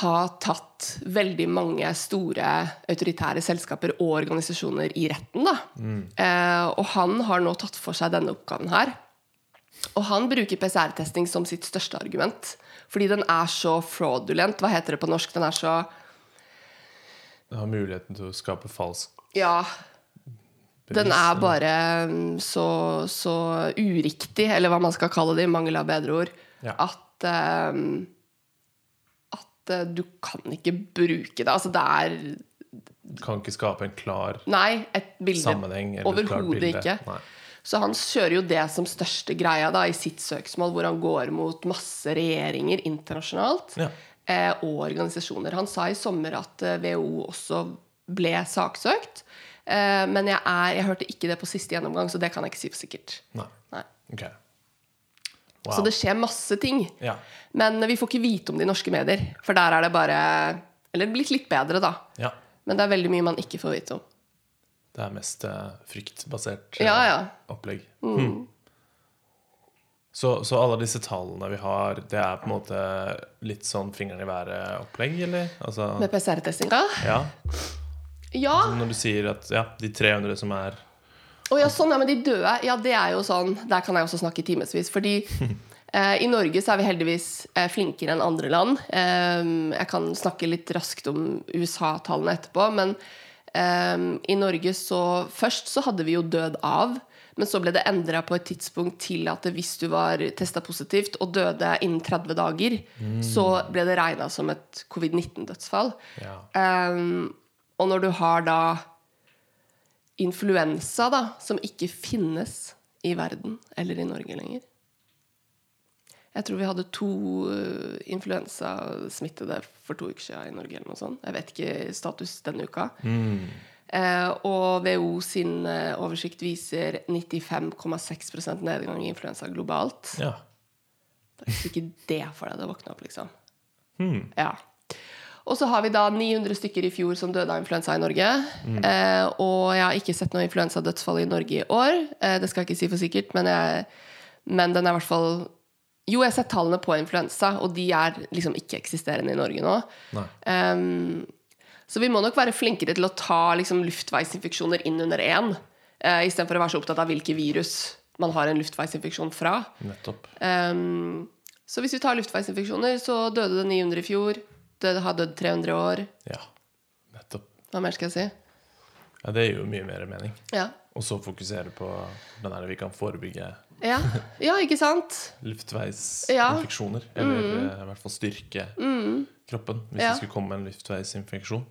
ha tatt veldig mange store autoritære selskaper og organisasjoner i retten. Da. Eh, og han har nå tatt for seg denne oppgaven her. Og han bruker PCR-testing som sitt største argument. Fordi den er så fraudulent. Hva heter det på norsk? Den er så Den har muligheten til å skape falsk Ja, den er bare mm, så, så uriktig, eller hva man skal kalle det, i mangel av bedre ord, Ja. at eh, At eh, du kan ikke bruke det. Altså, det er Kan ikke skape en klar Nei, et bilde sammenheng. Overhodet ikke. Nei. Så han kjører jo det som største greia da, i sitt søksmål, hvor han går mot masse regjeringer internasjonalt Ja. eh, og organisasjoner. Han sa i sommer at eh, WHO også ble saksøkt. Eh, men jeg, er, jeg hørte ikke det på siste gjennomgang, så det kan jeg ikke si for sikkert. Nei. Nei. Ok. Wow. Så det skjer masse ting. Ja. Men vi får ikke vite om det i norske medier, for der er det bare Eller blitt litt bedre, da. ja. Men det er veldig mye man ikke får vite om. Det er mest eh, fryktbasert eh, Ja, ja. opplegg. Hmm. Så, så alle disse tallene vi har, det er på en måte litt sånn fingeren i været-opplegg, eller? Altså, Med PCR-testinga? ja. Ja. Når du sier at ja, de 300 som er Å ja, sånn, ja, men de døde, ja, det er jo sånn Der kan jeg også snakke i timevis. Fordi Eh, I Norge så er vi heldigvis eh, flinkere enn andre land. Eh, jeg kan snakke litt raskt om USA-tallene etterpå, men eh, i Norge så Først så hadde vi jo død av, men så ble det endra på et tidspunkt til at hvis du var testa positivt og døde innen 30 dager, så ble det regna som et covid-19-dødsfall. Ja. Um, og når du har da influensa, da, som ikke finnes i verden eller i Norge lenger Jeg tror vi hadde to uh, influensasmittede for to uker siden i Norge. eller noe sånt. Jeg vet ikke status denne uka. Eh, og WHO sin eh, oversikt viser 95,6 nedgang i influensa globalt. ja. Det er ikke det for deg det våkna opp, liksom. Ja. Og så har vi da 900 stykker i fjor som døde av influensa i Norge. Eh, og jeg har ikke sett noe influensadødsfall i Norge i år. Eh, det skal jeg ikke si for sikkert, men, jeg, men den er i hvert fall Jo, jeg har sett tallene på influensa, og de er liksom ikke-eksisterende i Norge nå. Um, så vi må nok være flinkere til å ta liksom, luftveisinfeksjoner inn under én, eh, istedenfor å være så opptatt av hvilke virus man har en luftveisinfeksjon fra. Nettopp. Um, så hvis vi tar luftveisinfeksjoner, så døde det 900 i fjor. Det har dødd 300 år. Ja. Nettopp. Hva mer skal jeg si? Ja, det gir jo mye mer mening. Ja, Og så fokusere på den her vi kan forebygge ja. ja ikke sant? luftveisinfeksjoner. Eller mm. i hvert fall styrke kroppen hvis Ja. det skulle komme en luftveisinfeksjon.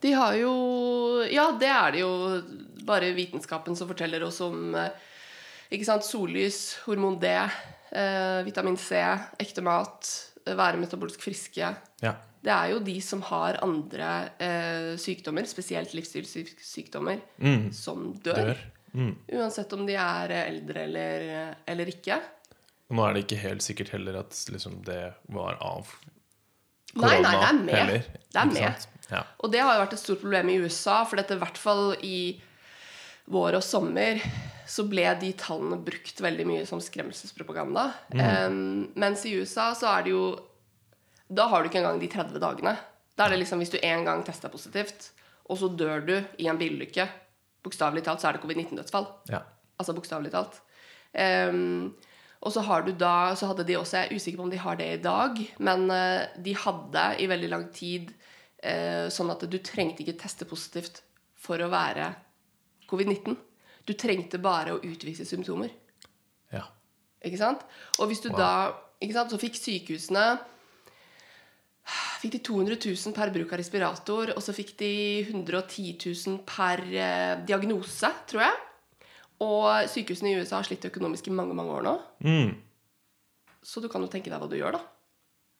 De har jo Ja, det er det jo bare vitenskapen som forteller oss om eh, ikke sant? sollys, hormon D, eh, vitamin C, ekte mat, eh, være metabolsk friske. Ja. Det er jo de som har andre eh, sykdommer, spesielt livsstilssykdommer, som dør. Dør. Mm. Uansett om de er eldre eller, eller ikke. Og nå er det ikke helt sikkert heller at liksom, det var av korona Nei, nei, det er med. heller, Det er med. Ja. Og det har jo vært et stort problem i USA, for dette, i hvert fall i vår og sommer så ble de tallene brukt veldig mye som skremselspropaganda. Em, mens i USA så er det jo Da har du ikke engang de 30 dagene. Da er det liksom hvis du en gang tester positivt, og så dør du i en bilulykke, bokstavelig talt, så er det covid-19-dødsfall. Ja. Altså bokstavelig talt. Um, og så har du da Så hadde de også Jeg er usikker på om de har det i dag, men uh, de hadde i veldig lang tid uh, sånn at du trengte ikke teste positivt for å være covid-19. Du trengte bare å utvise symptomer. ja. Ikke sant? Og hvis du da ikke sant, Så fikk sykehusene Fikk de 200 000 per bruk av respirator, og så fikk de 110 000 per eh, diagnose, tror jeg. Og sykehusene i USA har slitt økonomisk i mange mange år nå. Mm. Så du kan jo tenke deg hva du gjør, da.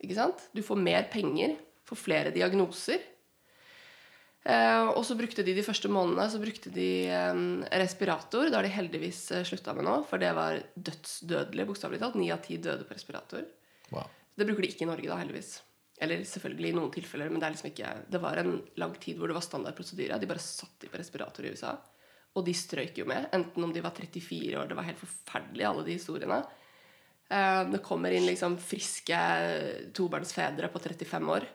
Ikke sant? Du får mer penger, får flere diagnoser. Eh, og så brukte de de første månedene så brukte de respirator. Det har de heldigvis eh, slutta med nå, for det var dødsdødelig, bokstavelig talt. Ni av ti døde på respirator. Wow. Det bruker de ikke i Norge, da, heldigvis. Eller selvfølgelig i noen tilfeller, men det er liksom ikke Det var en lang tid hvor det var standard prosedyre. De bare satt de på respirator i USA. Og de strøyk jo med, enten om de var 34 år. Det var helt forferdelig, alle de historiene. Eh, Det kommer inn liksom friske tobarnsfedre på 35 år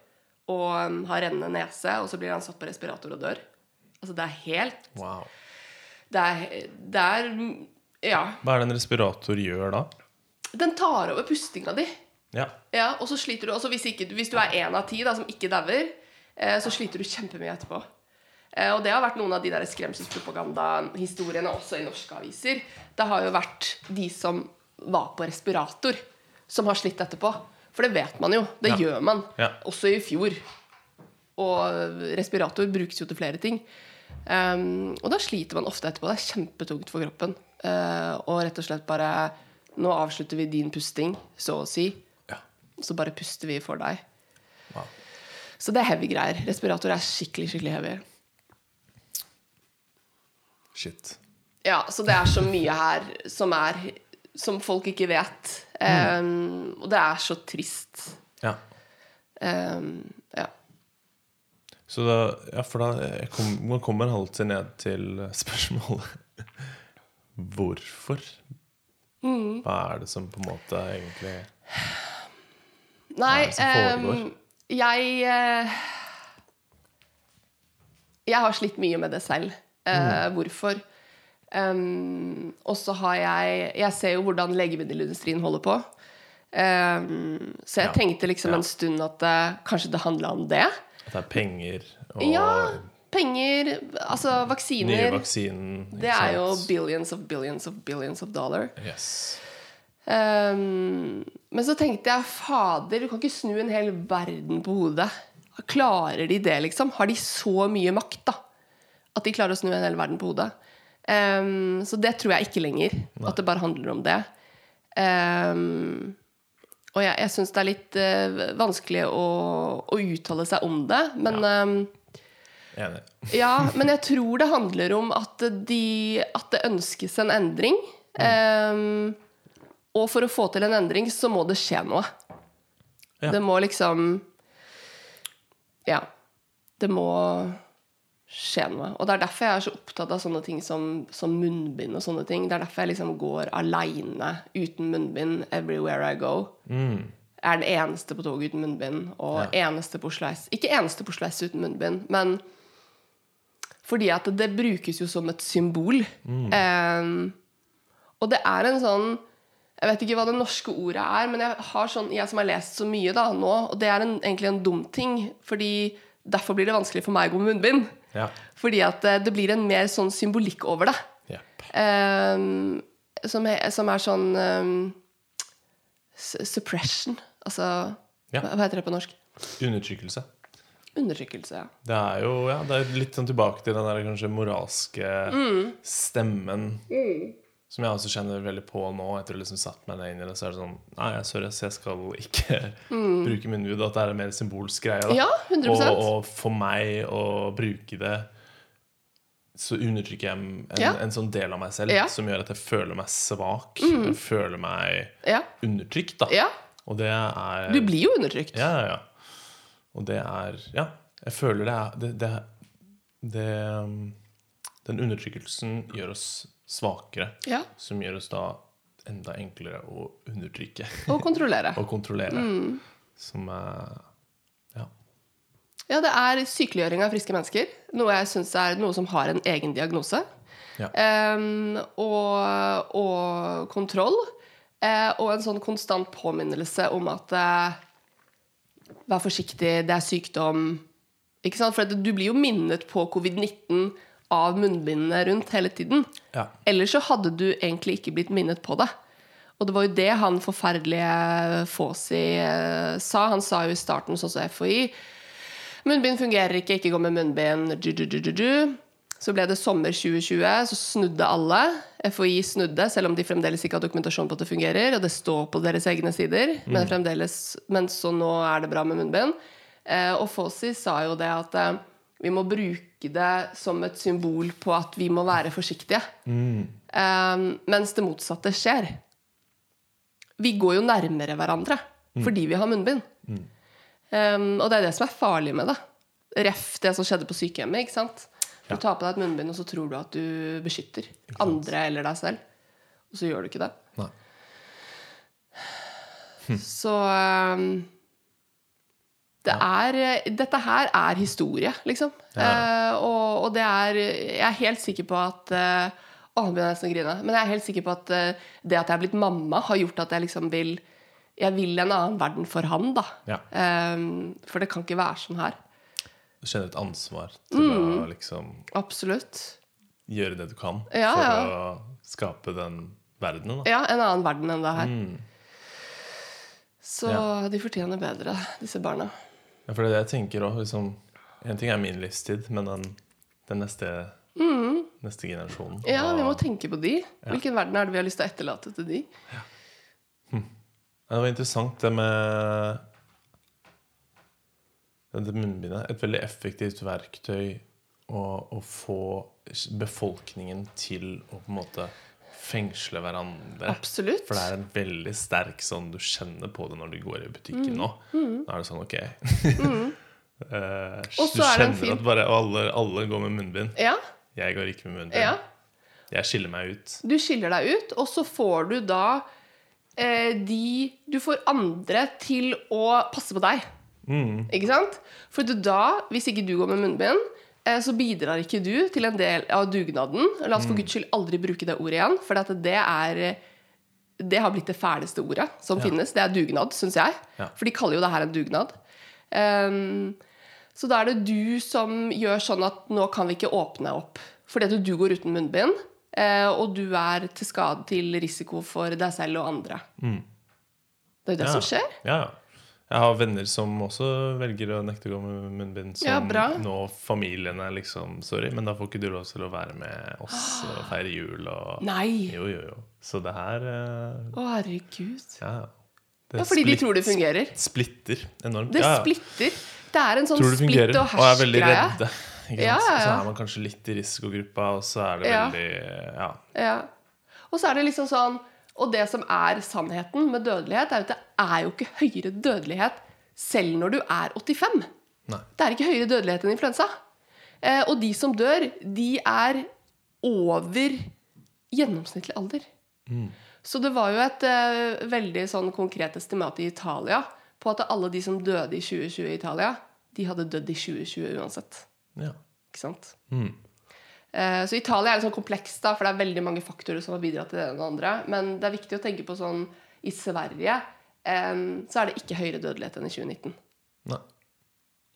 og um, har rennende nese, og så blir han satt på respirator og dør. Altså, det er helt wow. Det er, det er Ja. Hva er det en respirator gjør da? Den tar over pustinga di. Ja. Ja, og så sliter du også hvis, ikke, hvis du er én av ti da, som ikke dauer, eh, så sliter du kjempemye etterpå. Eh, og det har vært noen av de der skremselspropagandahistoriene også i norske aviser. Det har jo vært de som var på respirator, som har slitt etterpå. For det vet man jo. Det Ja. gjør man. Ja. Også i fjor. Og respirator brukes jo til flere ting. Um, og da sliter man ofte etterpå. Det er kjempetungt for kroppen. Uh, og rett og slett bare Nå avslutter vi din pusting, så å si. ja. Så bare puster vi for deg. Wow. Så det er heavy greier. Respirator er skikkelig, skikkelig heavy. Shit. Ja, så det er så mye her som er Som folk ikke vet. Um, og det er så trist. Ja. Um, ja. Så da, ja, for da kom, Man kommer alltid ned til spørsmålet Hvorfor? Mm. Hva er det som på en måte egentlig Nei, um, jeg eh, Jeg har slitt mye med det selv. Eh, Hvorfor? Um, og så har jeg Jeg ser jo hvordan legemiddelindustrien holder på. Um, så jeg Ja. tenkte liksom Ja. en stund at det, kanskje det handla om det. At det er penger og Ja, penger, altså nye vaksiner. vaksinen. Det er jo billions of billions of billions of dollar. Yes. Um, men så tenkte jeg fader, du kan ikke snu en hel verden på hodet. Klarer de det, liksom? Har de så mye makt, da? At de klarer å snu en hel verden på hodet? Um, så det tror jeg ikke lenger. At det bare handler om det. Um, og jeg, jeg syns det er litt uh, vanskelig å, å uttale seg om det. Men um, Enig. ja, men jeg tror det handler om at, de, at det ønskes en endring. Ehm, og for å få til en endring, så må det skje noe. Ja. Det må liksom Ja. Det må skje noe. Og det er derfor jeg er så opptatt av sånne ting som, som munnbind og sånne ting. Det er derfor jeg liksom går aleine uten munnbind everywhere I go. Mm. Jeg er den eneste på toget uten munnbind, og eneste på Oslo S. Ikke eneste på Oslo S uten munnbind, men fordi at det brukes jo som et symbol. Em, og det er en sånn Jeg vet ikke hva det norske ordet er, men jeg, har sånn, jeg som har lest så mye da nå, og det er en, egentlig en dum ting, fordi derfor blir det vanskelig for meg å gå med munnbind. Ja. Fordi at eh, det blir en mer sånn symbolikk over det. Ehm, som, er, som er sånn um, Suppression. Altså Ja. hva, heter det på norsk? Undertrykkelse. Undertrykkelse, ja. Det er jo ja, det er litt sånn tilbake til den der kanskje moralske Mm. stemmen. Som jeg også kjenner veldig på nå, etter å liksom satt meg ned inn i det. Så er det sånn Nei, sorry, så jeg skal ikke bruke munnbud. At det er en mer symbolsk greie. Da. Mm. Ja, 100 og, og for meg å bruke det, så undertrykker jeg en, Ja. en sånn del av meg selv Ja. Mm. som gjør at jeg føler meg svak. Jeg føler meg ja. undertrykt, da. Ja. Og det er Du blir jo undertrykt. ja, ja, ja. Og det er Ja, jeg føler det er det, det, det um, Den undertrykkelsen gjør oss svakere, Ja. som gjør oss da enda enklere å undertrykke Og kontrollere. og kontrollere. Mm. Som er Ja. Ja, det er sykeliggjøring av friske mennesker. Noe jeg syns er noe som har en egen diagnose. Ja. Um, og, og kontroll. Eh, og en sånn konstant påminnelse om at eh, Vær forsiktig, det er sykdom. Ikke sant? For du blir jo minnet på covid-19 av munnbindene rundt hele tiden. Ja. Ellers så hadde du egentlig ikke blitt minnet på det. Og det var jo det han forferdelige Fawzi eh, sa. Han sa jo i starten, sånn som FHI Munnbind fungerer ikke, ikke gå med munnbind. Du, du, du, du, du. Så ble det sommer 2020, så snudde alle. FHI snudde, selv om de fremdeles ikke har dokumentasjon på at det fungerer. Og det står på deres egne sider, men fremdeles Men så nå er det bra med munnbind. Eh, og Fawzi sa jo det at eh, vi må bruke det som et symbol på at vi må være forsiktige. Eh, mens det motsatte skjer. Vi går jo nærmere hverandre fordi vi har munnbind. Um, og det er det som er farlig med det. Ref det som skjedde på sykehjemmet. ikke sant? Du tar på deg et munnbind, og så tror du at du beskytter andre eller deg selv. Og så gjør du ikke det. Nei. Så um, det er, dette her er historie, liksom. Eh, og, og det er Jeg er helt sikker på at eh, Å, nå begynner jeg nesten å grine. Men jeg er helt sikker på at uh, det at jeg er blitt mamma, har gjort at jeg liksom vil Jeg vil en annen verden for han, da. Ja. Um, for det kan ikke være sånn her. Du kjenner et ansvar til Mm. å liksom Absolutt. gjøre det du kan Ja, for ja. å skape den verdenen. Da. Ja, en annen verden enn det her. Mm. Så Ja. de fortjener bedre, disse barna. Ja, for det er det jeg tenker også, liksom, En ting er min livstid, men den, den neste, neste generasjonen Ja, Ja, vi må tenke på de. Hvilken verden er det vi har lyst til å etterlate til de? Ja, Det var interessant det med det munnbindet. Et veldig effektivt verktøy å, å få befolkningen til å på en måte fengsle hverandre. Absolutt. For det er en veldig sterk sånn Du kjenner på det når du går i butikken Mm. nå. Da er det sånn, ok. mm. uh, du er kjenner fin- at bare alle, alle går med munnbind. Ja, Jeg går ikke med munnbind. ja. Jeg skiller meg ut. Du skiller deg ut, og så får du da eh, de Du får andre til å passe på deg. Mm. Ikke sant? For da, hvis ikke du går med munnbind, så bidrar ikke du til en del av dugnaden. La oss for guds skyld aldri bruke det ordet igjen, for det er det har blitt det fæleste ordet som finnes. Det er dugnad, syns jeg. Ja. For de kaller jo det her en dugnad. Um, så da er det du som gjør sånn at nå kan vi ikke åpne opp. Fordi at du går uten munnbind, eh, og du er til skade til risiko for deg selv og andre. Det er jo det Ja. som skjer. Ja, ja. Jeg har venner som også velger å nekte å gå med munnbind. Som Ja, bra. nå familien er liksom Sorry, men da får ikke du lov til å være med oss og feire jul og Nei! Jo, jo, jo. Så det her eh, Å, herregud. Ja. Det Ja, fordi de tror det fungerer. Splitter enormt. Det ja, splitter. Det er en sånn splitt og og er veldig hersk-greie. Ja, Så er man kanskje litt i risikogruppa, og så er det veldig Ja. Ja. Og så er det liksom sånn Og det som er sannheten med dødelighet, er at det er jo ikke høyere dødelighet selv når du er 85. Nei. Det er ikke høyere dødelighet enn influensa. Eh, og de som dør, de er over gjennomsnittlig alder. Så det var jo et eh, veldig sånn konkret estimat i Italia på at alle de som døde i 2020 i Italia, de hadde dødd i 2020 uansett. Ja. Ikke sant? Mm. Eh, Så Italia er litt sånn komplekst, da, for det er veldig mange faktorer som har bidratt til det ene og det andre. Men det er viktig å tenke på sånn I Sverige så er det ikke høyere dødelighet enn i 2019. Nei.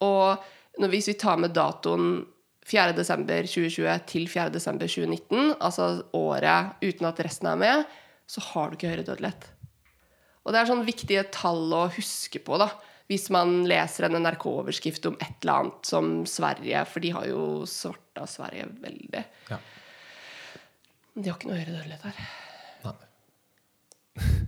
Og når, hvis vi tar med datoen 4.12.2020 til 4.12.2019, altså året uten at resten er med, så har du ikke høyere dødelighet. Og det er sånn viktige tall å huske på, da. Hvis man leser en NRK-overskrift om et eller annet som Sverige, for de har jo svarta Sverige veldig. Ja. Men de har ikke noe høyere dødelighet her. Nei.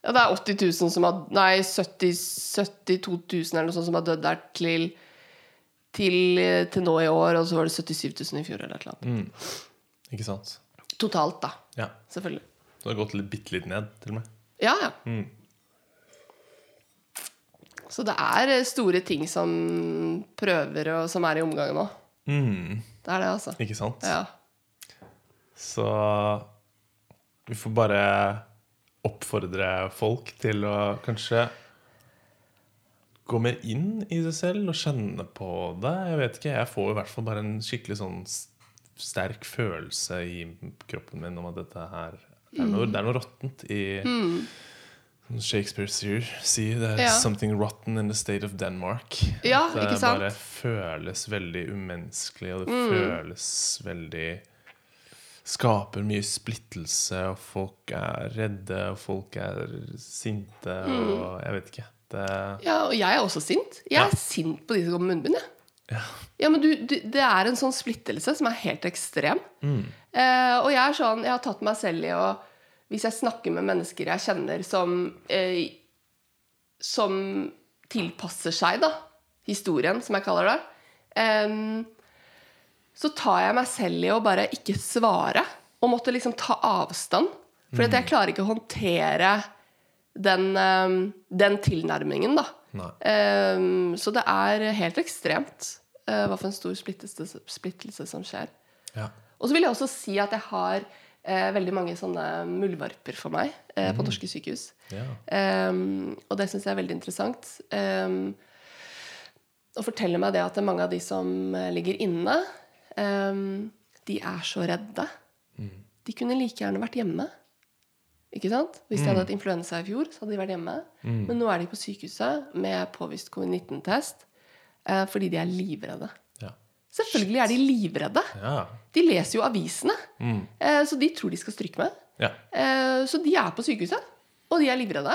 Ja, det er 80 000 som har Nei, 70, 72 000 eller noe sånt som har dødd der til, til, til nå i år, og så var det 77 000 i fjor eller et eller annet. Ikke sant? Totalt, da. Ja. Selvfølgelig. Så det har gått litt, bitte litt ned, til og med. Ja, ja. Så det er eh, store ting som prøver og som er i omgang nå. Mm. Det er det, altså. Ikke sant? Ja. Så vi får bare oppfordre folk til å kanskje gå mer inn i seg selv og kjenne på det. Jeg vet ikke, jeg får i hvert fall bare en skikkelig sånn sterk følelse i kroppen min om at dette her det er noe, det er noe råttent i som Shakespeare sier, det er Ja. 'something rotten in the state of Denmark'. Ja, det ikke sant? bare føles veldig umenneskelig, og det Mm. føles veldig Skaper mye splittelse, og folk er redde, og folk er sinte, og jeg vet ikke. Det ja, og jeg er også sint. Jeg Ja. er sint på de som går med munnbind. Ja. Ja, men du, du, det er en sånn splittelse som er helt ekstrem. Mm. Eh, og jeg er sånn, jeg har tatt meg selv i å Hvis jeg snakker med mennesker jeg kjenner som eh, Som tilpasser seg, da. Historien, som jeg kaller det. em, så tar jeg meg selv i å bare ikke svare. Og måtte liksom ta avstand. For mm. jeg klarer ikke å håndtere den, em, den tilnærmingen, da. Så det er helt ekstremt eh, hva for en stor splittelse, splittelse som skjer. Ja. Og så vil jeg også si at jeg har eh, veldig mange sånne muldvarper for meg eh, på norske sykehus. Ja. Um, og det syns jeg er veldig interessant. Um, og forteller meg det at mange av de som eh, ligger inne, um, de er så redde. De kunne like gjerne vært hjemme. Ikke sant? Hvis de hadde hatt influensa i fjor, så hadde de vært hjemme. Men nå er de på sykehuset med påvist covid-19-test eh, fordi de er livredde. Selvfølgelig er de livredde. ja. De leser jo avisene, eh, så de tror de skal stryke med. ja. Eh, Så de er på sykehuset, og de er livredde.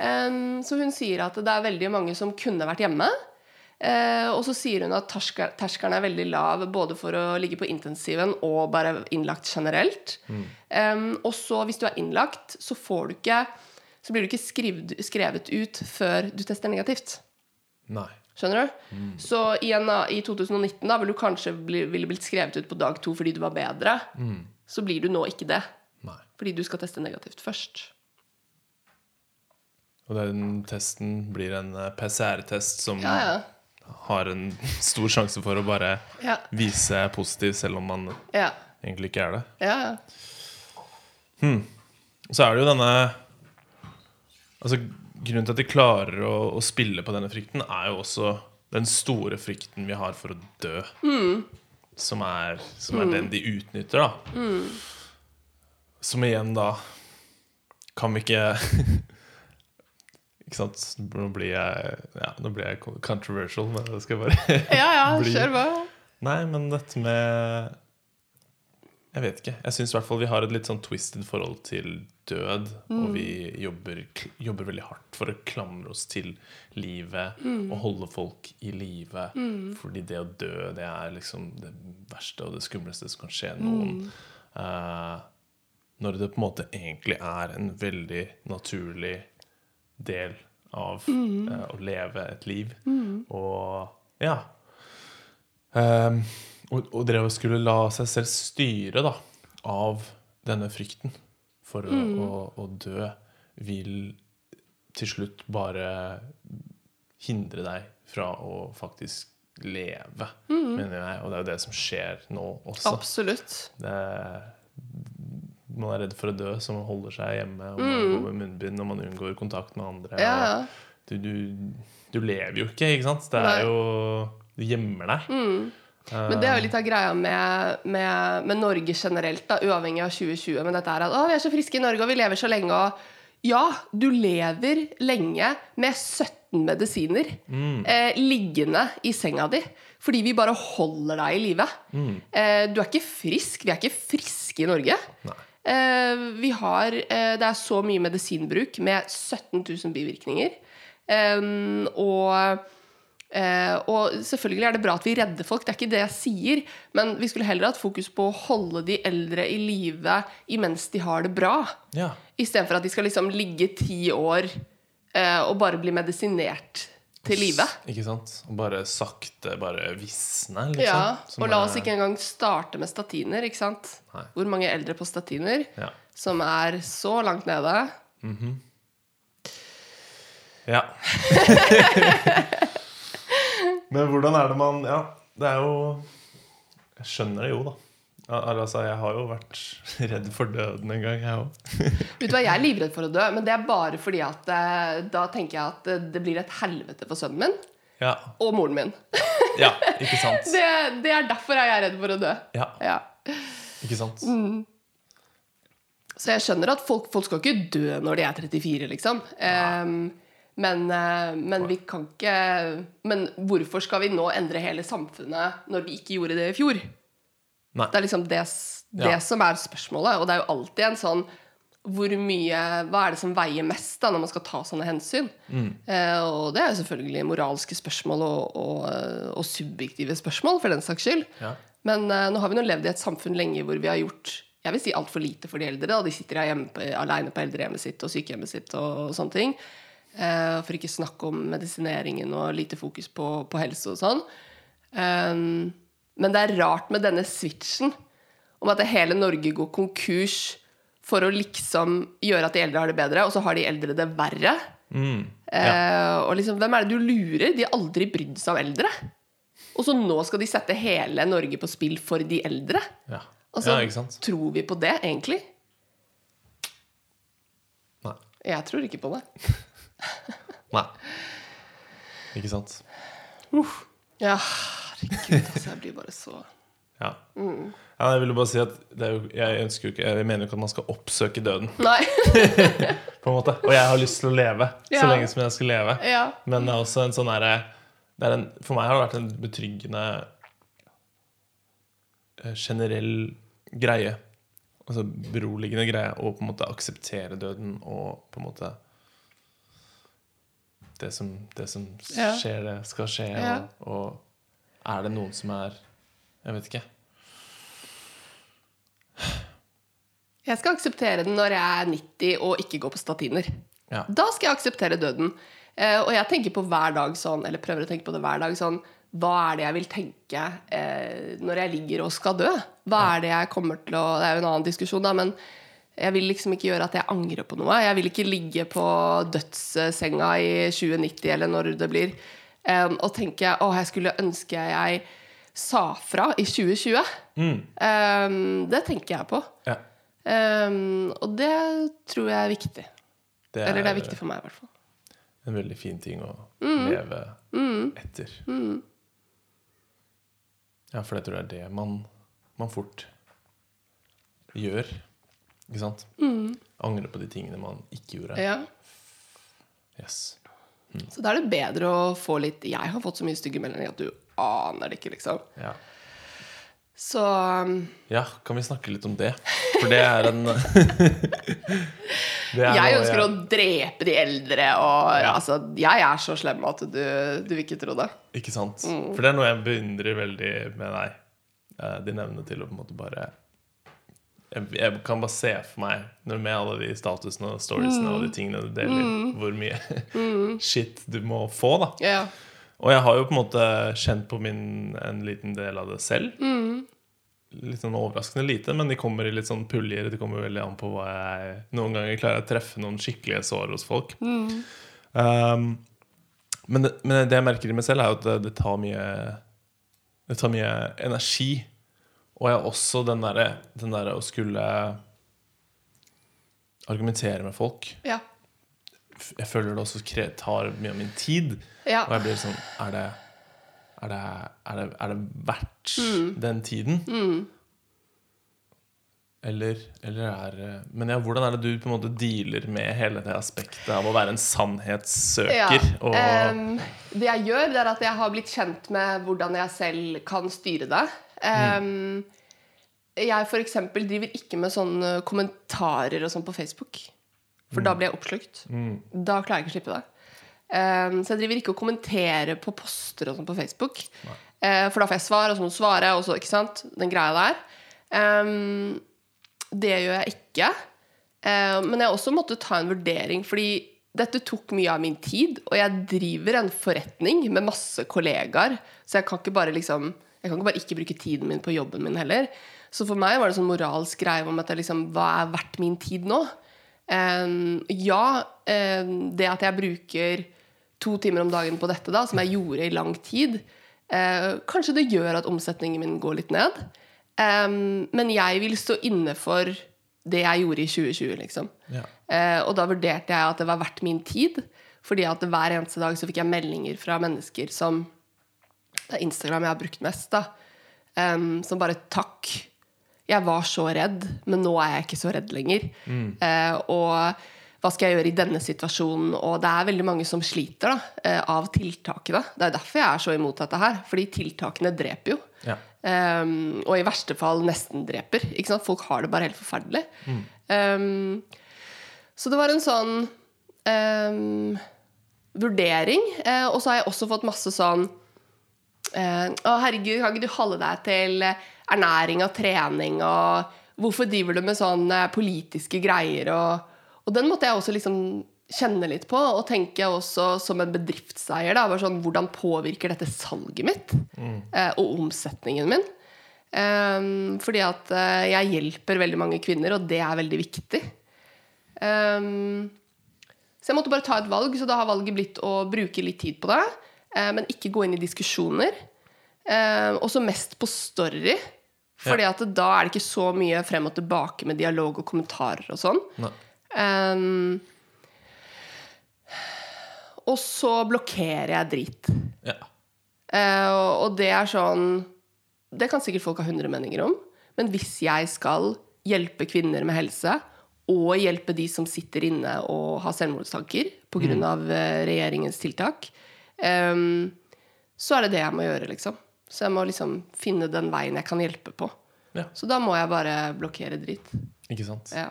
Em, Så hun sier at det er veldig mange som kunne vært hjemme. Eh, Og så sier hun at terskelen er veldig lav både for å ligge på intensiven og bare innlagt generelt. Em, Og så hvis du er innlagt, så får du ikke så blir du ikke skrevet, skrevet ut før du tester negativt. Nei. Skjønner du? Så i, en, i 2019 da vil du kanskje bli, ville blitt skrevet ut på dag to fordi du var bedre. Så blir du nå ikke det. Nei. Fordi du skal teste negativt først. Og den testen blir en eh, PCR-test som Ja, ja. har en stor sjanse for å bare Ja, vise positiv, selv om man ja. egentlig ikke er det. ja, ja. Så er det jo denne Altså Grunnen til at de klarer å, å spille på denne frykten, er jo også den store frykten vi har for å dø. Mm. Som er, som er den de utnytter, da. Mm. Som igjen da Kan vi ikke Ikke sant? Nå blir jeg Ja, nå blir jeg controversial, men det skal bare Ja, ja, Bli- kjør på. Nei, men dette med Jeg vet ikke. Jeg syns vi har et litt sånn twisted forhold til død. Og vi jobber, jobber veldig hardt for å klamre oss til livet og holde folk i live. Fordi det å dø, det er liksom det verste og det skumleste som kan skje noen. Uh, når det på en måte egentlig er en veldig naturlig del av uh, å leve et liv. Og ja. Ehm, og, og drev og skulle la seg selv styre da, av denne frykten for å, å, å dø, vil til slutt bare hindre deg fra å faktisk leve, mener jeg. Og det er jo det som skjer nå også. Absolutt. Det, man er redd for å dø, så man holder seg hjemme. Og man går med munnbind og man unngår kontakt med andre. Mm. Ja, ja. Du, du, du lever jo ikke, ikke sant? Det Nei. er jo Du gjemmer deg. Men det er jo litt av greia med, med, med Norge generelt, da, uavhengig av 2020. Men dette er at å, vi er så friske i Norge, og vi lever så lenge. Og ja, du lever lenge med 17 medisiner eh, liggende i senga di. Fordi vi bare holder deg i live. Eh, du er ikke frisk. Vi er ikke friske i Norge. Eh, vi har, eh, det er så mye medisinbruk med 17 000 bivirkninger. Eh, og Eh, og selvfølgelig er det bra at vi redder folk, det er ikke det jeg sier. Men vi skulle heller hatt fokus på å holde de eldre i live imens de har det bra. Ja. Istedenfor at de skal liksom ligge ti år eh, og bare bli medisinert til live. Ikke sant? Og bare sakte bare visne, liksom. Ja, og la oss ikke engang starte med statiner. ikke sant? Nei. Hvor mange eldre på statiner Ja. som er så langt nede? Ja. Men hvordan er det man Ja, det er jo Jeg skjønner det jo, da. Altså, jeg har jo vært redd for døden en gang, jeg òg. Vet du hva, Jeg er livredd for å dø, men det er bare fordi at eh, da tenker jeg at eh, det blir et helvete for sønnen min Ja. og moren min. ja, ikke sant? Det, det er derfor jeg er redd for å dø. Ja, Ja. ikke sant? Så jeg skjønner at folk, folk skal ikke dø når de er 34, liksom. Em, men, eh, men vi kan ikke Men hvorfor skal vi nå endre hele samfunnet når vi ikke gjorde det i fjor? Nei. Det er liksom det, det Ja. som er spørsmålet. Og det er jo alltid en sånn hvor mye, Hva er det som veier mest da når man skal ta sånne hensyn? Eh, og det er jo selvfølgelig moralske spørsmål og, og, og subjektive spørsmål, for den saks skyld. Ja. Men eh, nå har vi nå levd i et samfunn lenge hvor vi har gjort jeg vil si altfor lite for de eldre. Da. De sitter hjemme på, alene på eldrehjemmet sitt og sykehjemmet sitt og, sånne ting. Eh, for ikke snakke om medisineringen og lite fokus på, på helse og sånn. Um, men det er rart med denne switchen om at hele Norge går konkurs for å liksom gjøre at de eldre har det bedre, og så har de eldre det verre. Mm. Eh, og liksom, hvem er det du lurer? De har aldri brydd seg om eldre. Og så nå skal de sette hele Norge på spill for de eldre. Ja. Altså, ja? Tror vi på det, egentlig? Nei. Jeg tror ikke på det. Nei. Ikke sant? Ja, herregud, altså. Jeg blir bare så Ja. Mm. ja. Jeg ville bare si at det er jo, jeg ønsker jo ikke Jeg mener jo ikke at man skal oppsøke døden, Nei. på en måte. Og jeg har lyst til å leve så lenge som jeg skal leve. ja. Men det er også en sånn er en, For meg har det vært en betryggende eh, generell greie. Altså beroligende greie å på en måte akseptere døden og på en måte Det som, det som Ja. skjer, det skal skje. Ja. Og, og er det noen som er Jeg vet ikke. Jeg skal akseptere den når jeg er 90 og ikke går på statiner. Ja. Da skal jeg akseptere døden. Eh, og jeg tenker på hver dag sånn, eller prøver å tenke på det hver dag sånn Hva er det jeg vil tenke eh, når jeg ligger og skal dø? Hva er det jeg kommer til å Det er jo en annen diskusjon, da, men jeg vil liksom ikke gjøre at jeg angrer på noe. Jeg vil ikke ligge på dødssenga i 2090 eller når det blir, eh, og tenke å, jeg skulle ønske jeg sa fra i 2020. Eh, det tenker jeg på. Ja. Um, og det tror jeg er viktig. Det Eller det er viktig for meg, i hvert fall. en veldig fin ting å Mm. leve etter. Ja, for jeg tror det er det man, man fort gjør. Ikke sant? Angre på de tingene man ikke gjorde. Mm. Ja. Yes. Så da er det bedre å få litt Jeg har fått så mye stygge meldinger at du aner det ikke, liksom. Ja. Så um, ja, kan vi snakke litt om det? For det er en det er jeg noe ønsker å drepe de eldre, og Ja. altså, jeg er så slem at du, du vil ikke tro det. Ikke sant? Mm. For det er noe jeg beundrer veldig med deg. Eh, Din evne til å på en måte bare jeg, jeg kan bare se for meg, når med alle de statusene og storiesene og de tingene du deler, hvor mye shit du må få, da. Ja. Og jeg har jo på en måte kjent på min, en liten del av det selv. Litt sånn overraskende lite, men de kommer i litt sånn puljer. Det kommer veldig an på hva jeg Noen ganger klarer jeg å treffe noen skikkelige sår hos folk. Um, men, det, men det jeg merker i meg selv, er jo at det, det tar mye Det tar mye energi. Og jeg har også den derre der å skulle argumentere med folk. Ja. Jeg føler det også tar mye av min tid. Ja. Og jeg blir sånn Er det Er det, er det, er det verdt den tiden? Eller, eller er Men ja, hvordan er det du på en måte dealer med hele det aspektet av å være en sannhetssøker? Ja. Em, det jeg gjør, det er at jeg har blitt kjent med hvordan jeg selv kan styre det. Em, Jeg for eksempel driver ikke med sånne kommentarer og sånn på Facebook. For da blir jeg oppslukt. Da klarer jeg ikke å slippe det. Um, så jeg driver ikke og kommenterer på poster og sånn på Facebook. Uh, for da får jeg svar, og så må du svare, og så, ikke sant? Den greia der. Um, det gjør jeg ikke. Uh, men jeg også måtte ta en vurdering, fordi dette tok mye av min tid, og jeg driver en forretning med masse kollegaer, så jeg kan ikke bare liksom jeg kan ikke bare ikke bruke tiden min på jobben min heller. Så for meg var det sånn moralsk greie om at liksom, hva er verdt min tid nå? Um, ja, um, det at jeg bruker to timer om dagen på dette, da, som jeg gjorde i lang tid, uh, kanskje det gjør at omsetningen min går litt ned. Um, men jeg vil stå inne for det jeg gjorde i 2020, liksom. ja. Uh, og da vurderte jeg at det var verdt min tid. Fordi at hver eneste dag så fikk jeg meldinger fra mennesker som Det er Instagram jeg har brukt mest, da. Um, som bare 'takk'. Jeg var så redd, men nå er jeg ikke så redd lenger. Eh, og hva skal jeg gjøre i denne situasjonen? Og det er veldig mange som sliter da, uh, av tiltakene. Det er derfor jeg er så imot dette her. Fordi tiltakene dreper jo. Ja. Um, og i verste fall nesten dreper. Folk har det bare helt forferdelig. Um, så det var en sånn vurdering. Uh, og så har jeg også fått masse sånn eh, Å, herregud, kan ikke du holde deg til ernæring og trening? Og hvorfor driver du med sånne politiske greier? Og, og den måtte jeg også liksom kjenne litt på, og tenke også som en bedriftseier. Da, bare sånn, hvordan påvirker dette salget mitt? Eh, og omsetningen min? Um, fordi at uh, jeg hjelper veldig mange kvinner, og det er veldig viktig. Um, så jeg måtte bare ta et valg, så da har valget blitt å bruke litt tid på det. Eh, men ikke gå inn i diskusjoner. Og også mest på story. Fordi at da er det ikke så mye frem og tilbake med dialog og kommentarer og sånn. Um, og så blokkerer jeg drit. ja. Uh, og, det er sånn Det kan sikkert folk ha hundre meninger om. Men hvis jeg skal hjelpe kvinner med helse, og hjelpe de som sitter inne og har selvmordstanker pga. Mm. av eh, regjeringens tiltak, ehm, så er det det jeg må gjøre, liksom. Så jeg må liksom finne den veien jeg kan hjelpe på. Ja. Så da må jeg bare blokkere dritt. Ikke sant? Ja,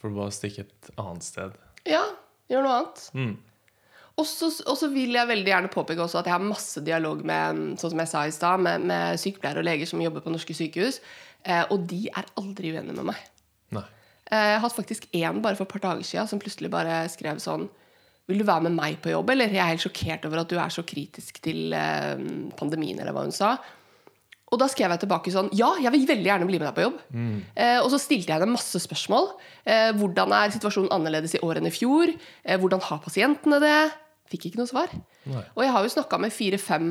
For å bare stikke et annet sted. ja gjør noe annet. Mm. Og så og så vil jeg veldig gjerne påpeke også at jeg har masse dialog med sånn som jeg sa i sted, med, med sykepleiere og leger som jobber på norske sykehus. Eh, og de er aldri uenige med meg. Nei. Eh, jeg har hatt faktisk én bare for et par dager siden som plutselig bare skrev sånn Vil du være med meg på jobb, eller? Jeg er helt sjokkert over at du er så kritisk til eh, pandemien, eller hva hun sa. Og da skrev jeg tilbake sånn Ja, jeg vil veldig gjerne bli med deg på jobb. Eh, og så stilte jeg henne masse spørsmål. Eh, hvordan er situasjonen annerledes i år enn i fjor? Eh, hvordan har pasientene det? Fikk ikke noe svar. Nei. Og jeg har jo snakka med fire-fem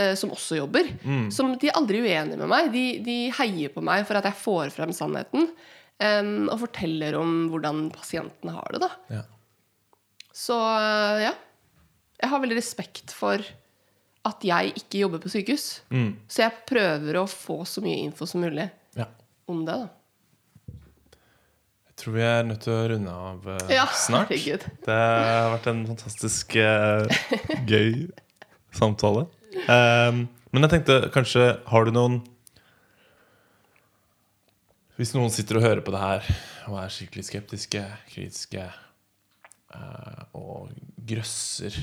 eh, som også jobber. Som De er aldri uenige med meg. De, de heier på meg for at jeg får frem sannheten. em, og forteller om hvordan pasientene har det. da Ja. Så eh, ja. Jeg har veldig respekt for at jeg ikke jobber på sykehus. Så jeg prøver å få så mye info som mulig Ja. om det. da Jeg tror vi er nødt til å runde av eh, Ja, snart. herregud. Det har vært en fantastisk uh, gøy samtale. Um, men jeg tenkte kanskje Har du noen Hvis noen sitter og hører på det her og er skikkelig skeptiske, kritiske og grøsser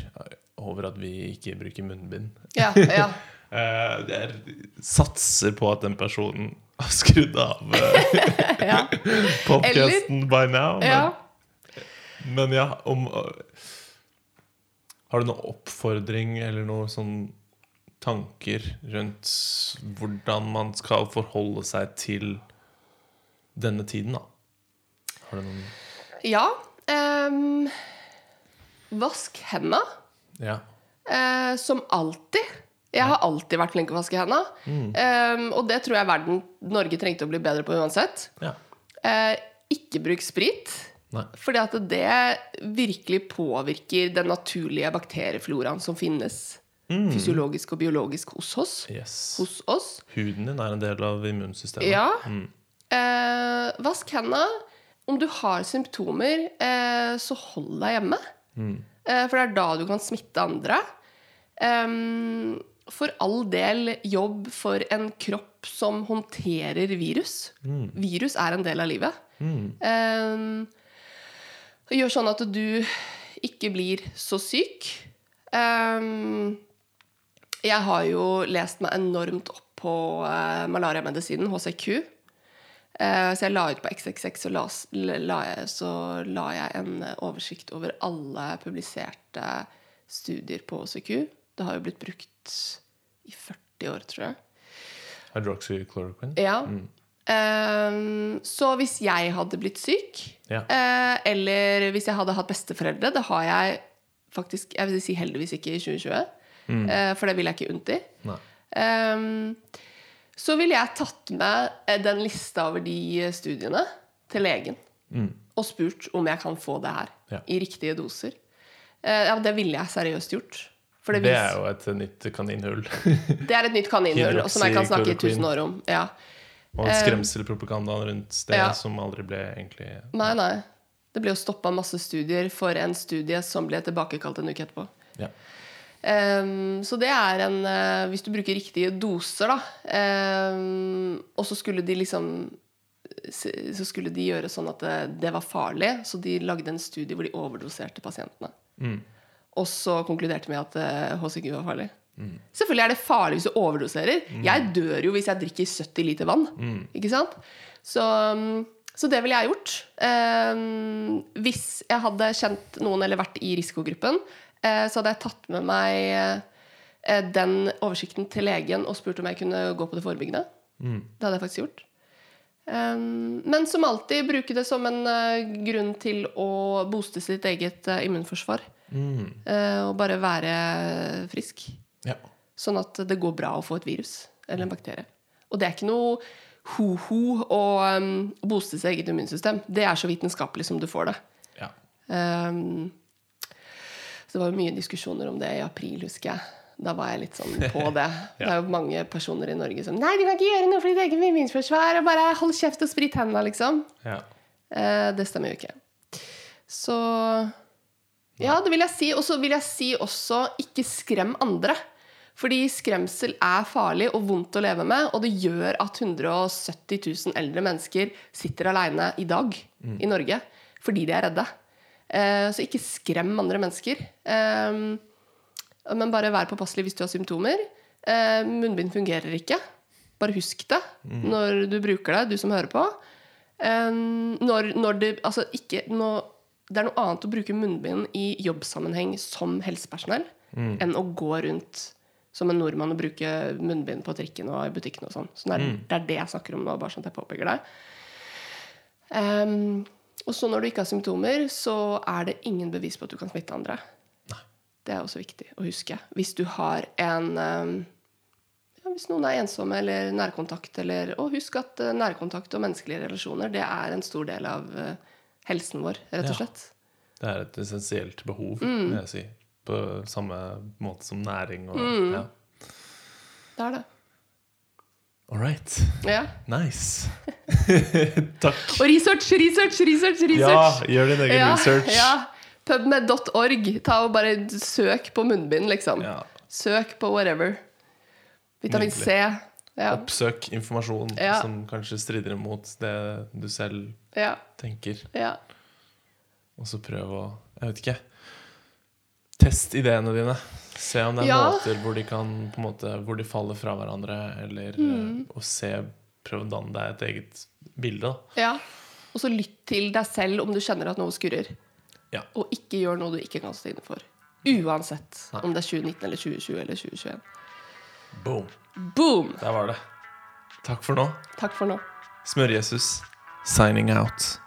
over at vi ikke bruker munnbind Ja, ja. eh, Jeg satser på at den personen har skrudd av ja. podkasten by now. Men, ja. men ja, om Har du noen oppfordring eller noen sånn tanker rundt hvordan man skal forholde seg til denne tiden, da? Har du noen ja ehm, vask henda. Ja. Uh, som alltid. Jeg har alltid vært flink til å vaske henda. Um, og det tror jeg verden, Norge trengte å bli bedre på uansett. ja. Uh, ikke bruk sprit. Nei. Fordi at det virkelig påvirker den naturlige bakteriefloraen som finnes fysiologisk og biologisk hos oss. Yes. Hos oss. Huden din er en del av immunsystemet. Ja. Eh, vask henda. Om du har symptomer, eh, så hold deg hjemme. Eh, for det er da du kan smitte andre. Um, for all del jobb for en kropp som håndterer virus. Virus er en del av livet. Mm. Um, gjør sånn at du ikke blir så syk. Um, jeg har jo lest meg enormt opp på uh, malariamedisinen, HCQ. Eh, så jeg la ut på XXX, og la, la så la jeg en eh, oversikt over alle publiserte studier på OCQ. Det har jo blitt brukt i 40 år, tror jeg. Hydroxychloroquine. Ja. Eh, så hvis jeg hadde blitt syk, Ja. uh, eller hvis jeg hadde hatt besteforeldre Det har jeg faktisk Jeg vil si heldigvis ikke i 2020, eh, for det vil jeg ikke unnt i. Nei. Så ville jeg tatt med eh, den lista over de studiene til legen og spurt om jeg kan få det her Ja. i riktige doser. Eh, ja, det ville jeg seriøst gjort. Det, Det er jo et nytt kaninhull. det er et nytt kaninhull som jeg kan snakke i tusen år om. Ja. Og skremselpropagandaen rundt det Ja. som aldri ble egentlig Nei, nei. Det ble jo stoppa masse studier for en studie som ble tilbakekalt en uke etterpå. Ja. Ehm, så det er en uh, Hvis du bruker riktige doser, da um, Og så skulle de liksom Så skulle de gjøre sånn at det, det var farlig, så de lagde en studie hvor de overdoserte pasientene. Og så konkluderte med at eh, HCG var farlig. Selvfølgelig er det farlig hvis du overdoserer. Jeg dør jo hvis jeg drikker 70 liter vann. Ikke sant? Så, um, så det ville jeg gjort. Ehm, hvis jeg hadde kjent noen eller vært i risikogruppen, eh, så hadde jeg tatt med meg eh, den oversikten til legen og spurt om jeg kunne gå på det forebyggende. Det hadde jeg faktisk gjort. Ehm, men som alltid bruke det som en eh, grunn til å booste sitt eget eh, immunforsvar. Mm. og bare være frisk. ja. Sånn at det går bra å få et virus eller en bakterie. Og det er ikke noe ho-ho å um, booste sitt eget immunsystem. Det er så vitenskapelig som du får det. ja. Um, så det var mye diskusjoner om det i april, husker jeg. Da var jeg litt sånn på det. Det er jo mange personer i Norge som Nei, du kan ikke gjøre noe for ditt eget immunforsvar. Og bare hold kjeft og sprit hendene, liksom. ja. Eh, det stemmer jo ikke. Så Ja, det vil jeg si. Og så vil jeg si også ikke skrem andre. Fordi skremsel er farlig og vondt å leve med, og det gjør at 170 000 eldre mennesker sitter aleine i dag i Norge fordi de er redde. Eh, så ikke skrem andre mennesker. Eh, men bare vær påpasselig hvis du har symptomer. Eh, munnbind fungerer ikke. Bare husk det når du bruker det, du som hører på. Eh, når, når det, altså ikke, når, det er noe annet å bruke munnbind i jobbsammenheng som helsepersonell enn å gå rundt som en nordmann og bruke munnbind på trikken og i butikken. og sånn. Så det er, det er det jeg snakker om nå, bare sånn at jeg påpeker det. Ehm, og så når du ikke har symptomer, så er det ingen bevis på at du kan smitte andre. Det er også viktig å huske. Hvis du har en ehm, ja, Hvis noen er ensomme eller nærkontakt, eller Og husk at eh, nærkontakt og menneskelige relasjoner, det er en stor del av eh, helsen vår, rett og slett. Det er et essensielt behov, Mm. vil jeg si. På samme måte som næring og Mm. ja. Det er det. All right. Ja. Nice. Takk. Og research, research, research! Ja, gjør din egen ja, research. Ja. Pubmed.org. Ta og bare søk på munnbind, liksom. Ja. Søk på whatever. Vitamin. C. Ja. Oppsøk informasjon Ja. som kanskje strider imot det du selv Ja. tenker. ja. Og så prøv å Jeg vet ikke. Test ideene dine. Se om det er Ja. måter hvor de kan måte Hvor de faller fra hverandre, eller Mm. og se Prøv å danne deg et eget bilde. da. ja. Og så lytt til deg selv om du kjenner at noe skurrer. Ja. Og ikke gjør noe du ikke kan stå inne for. Uansett Nei. om det er 2019 eller 2020 eller 2021. Boom. Boom! Der var det. Takk for nå. Takk for nå. Smør-Jesus signing out.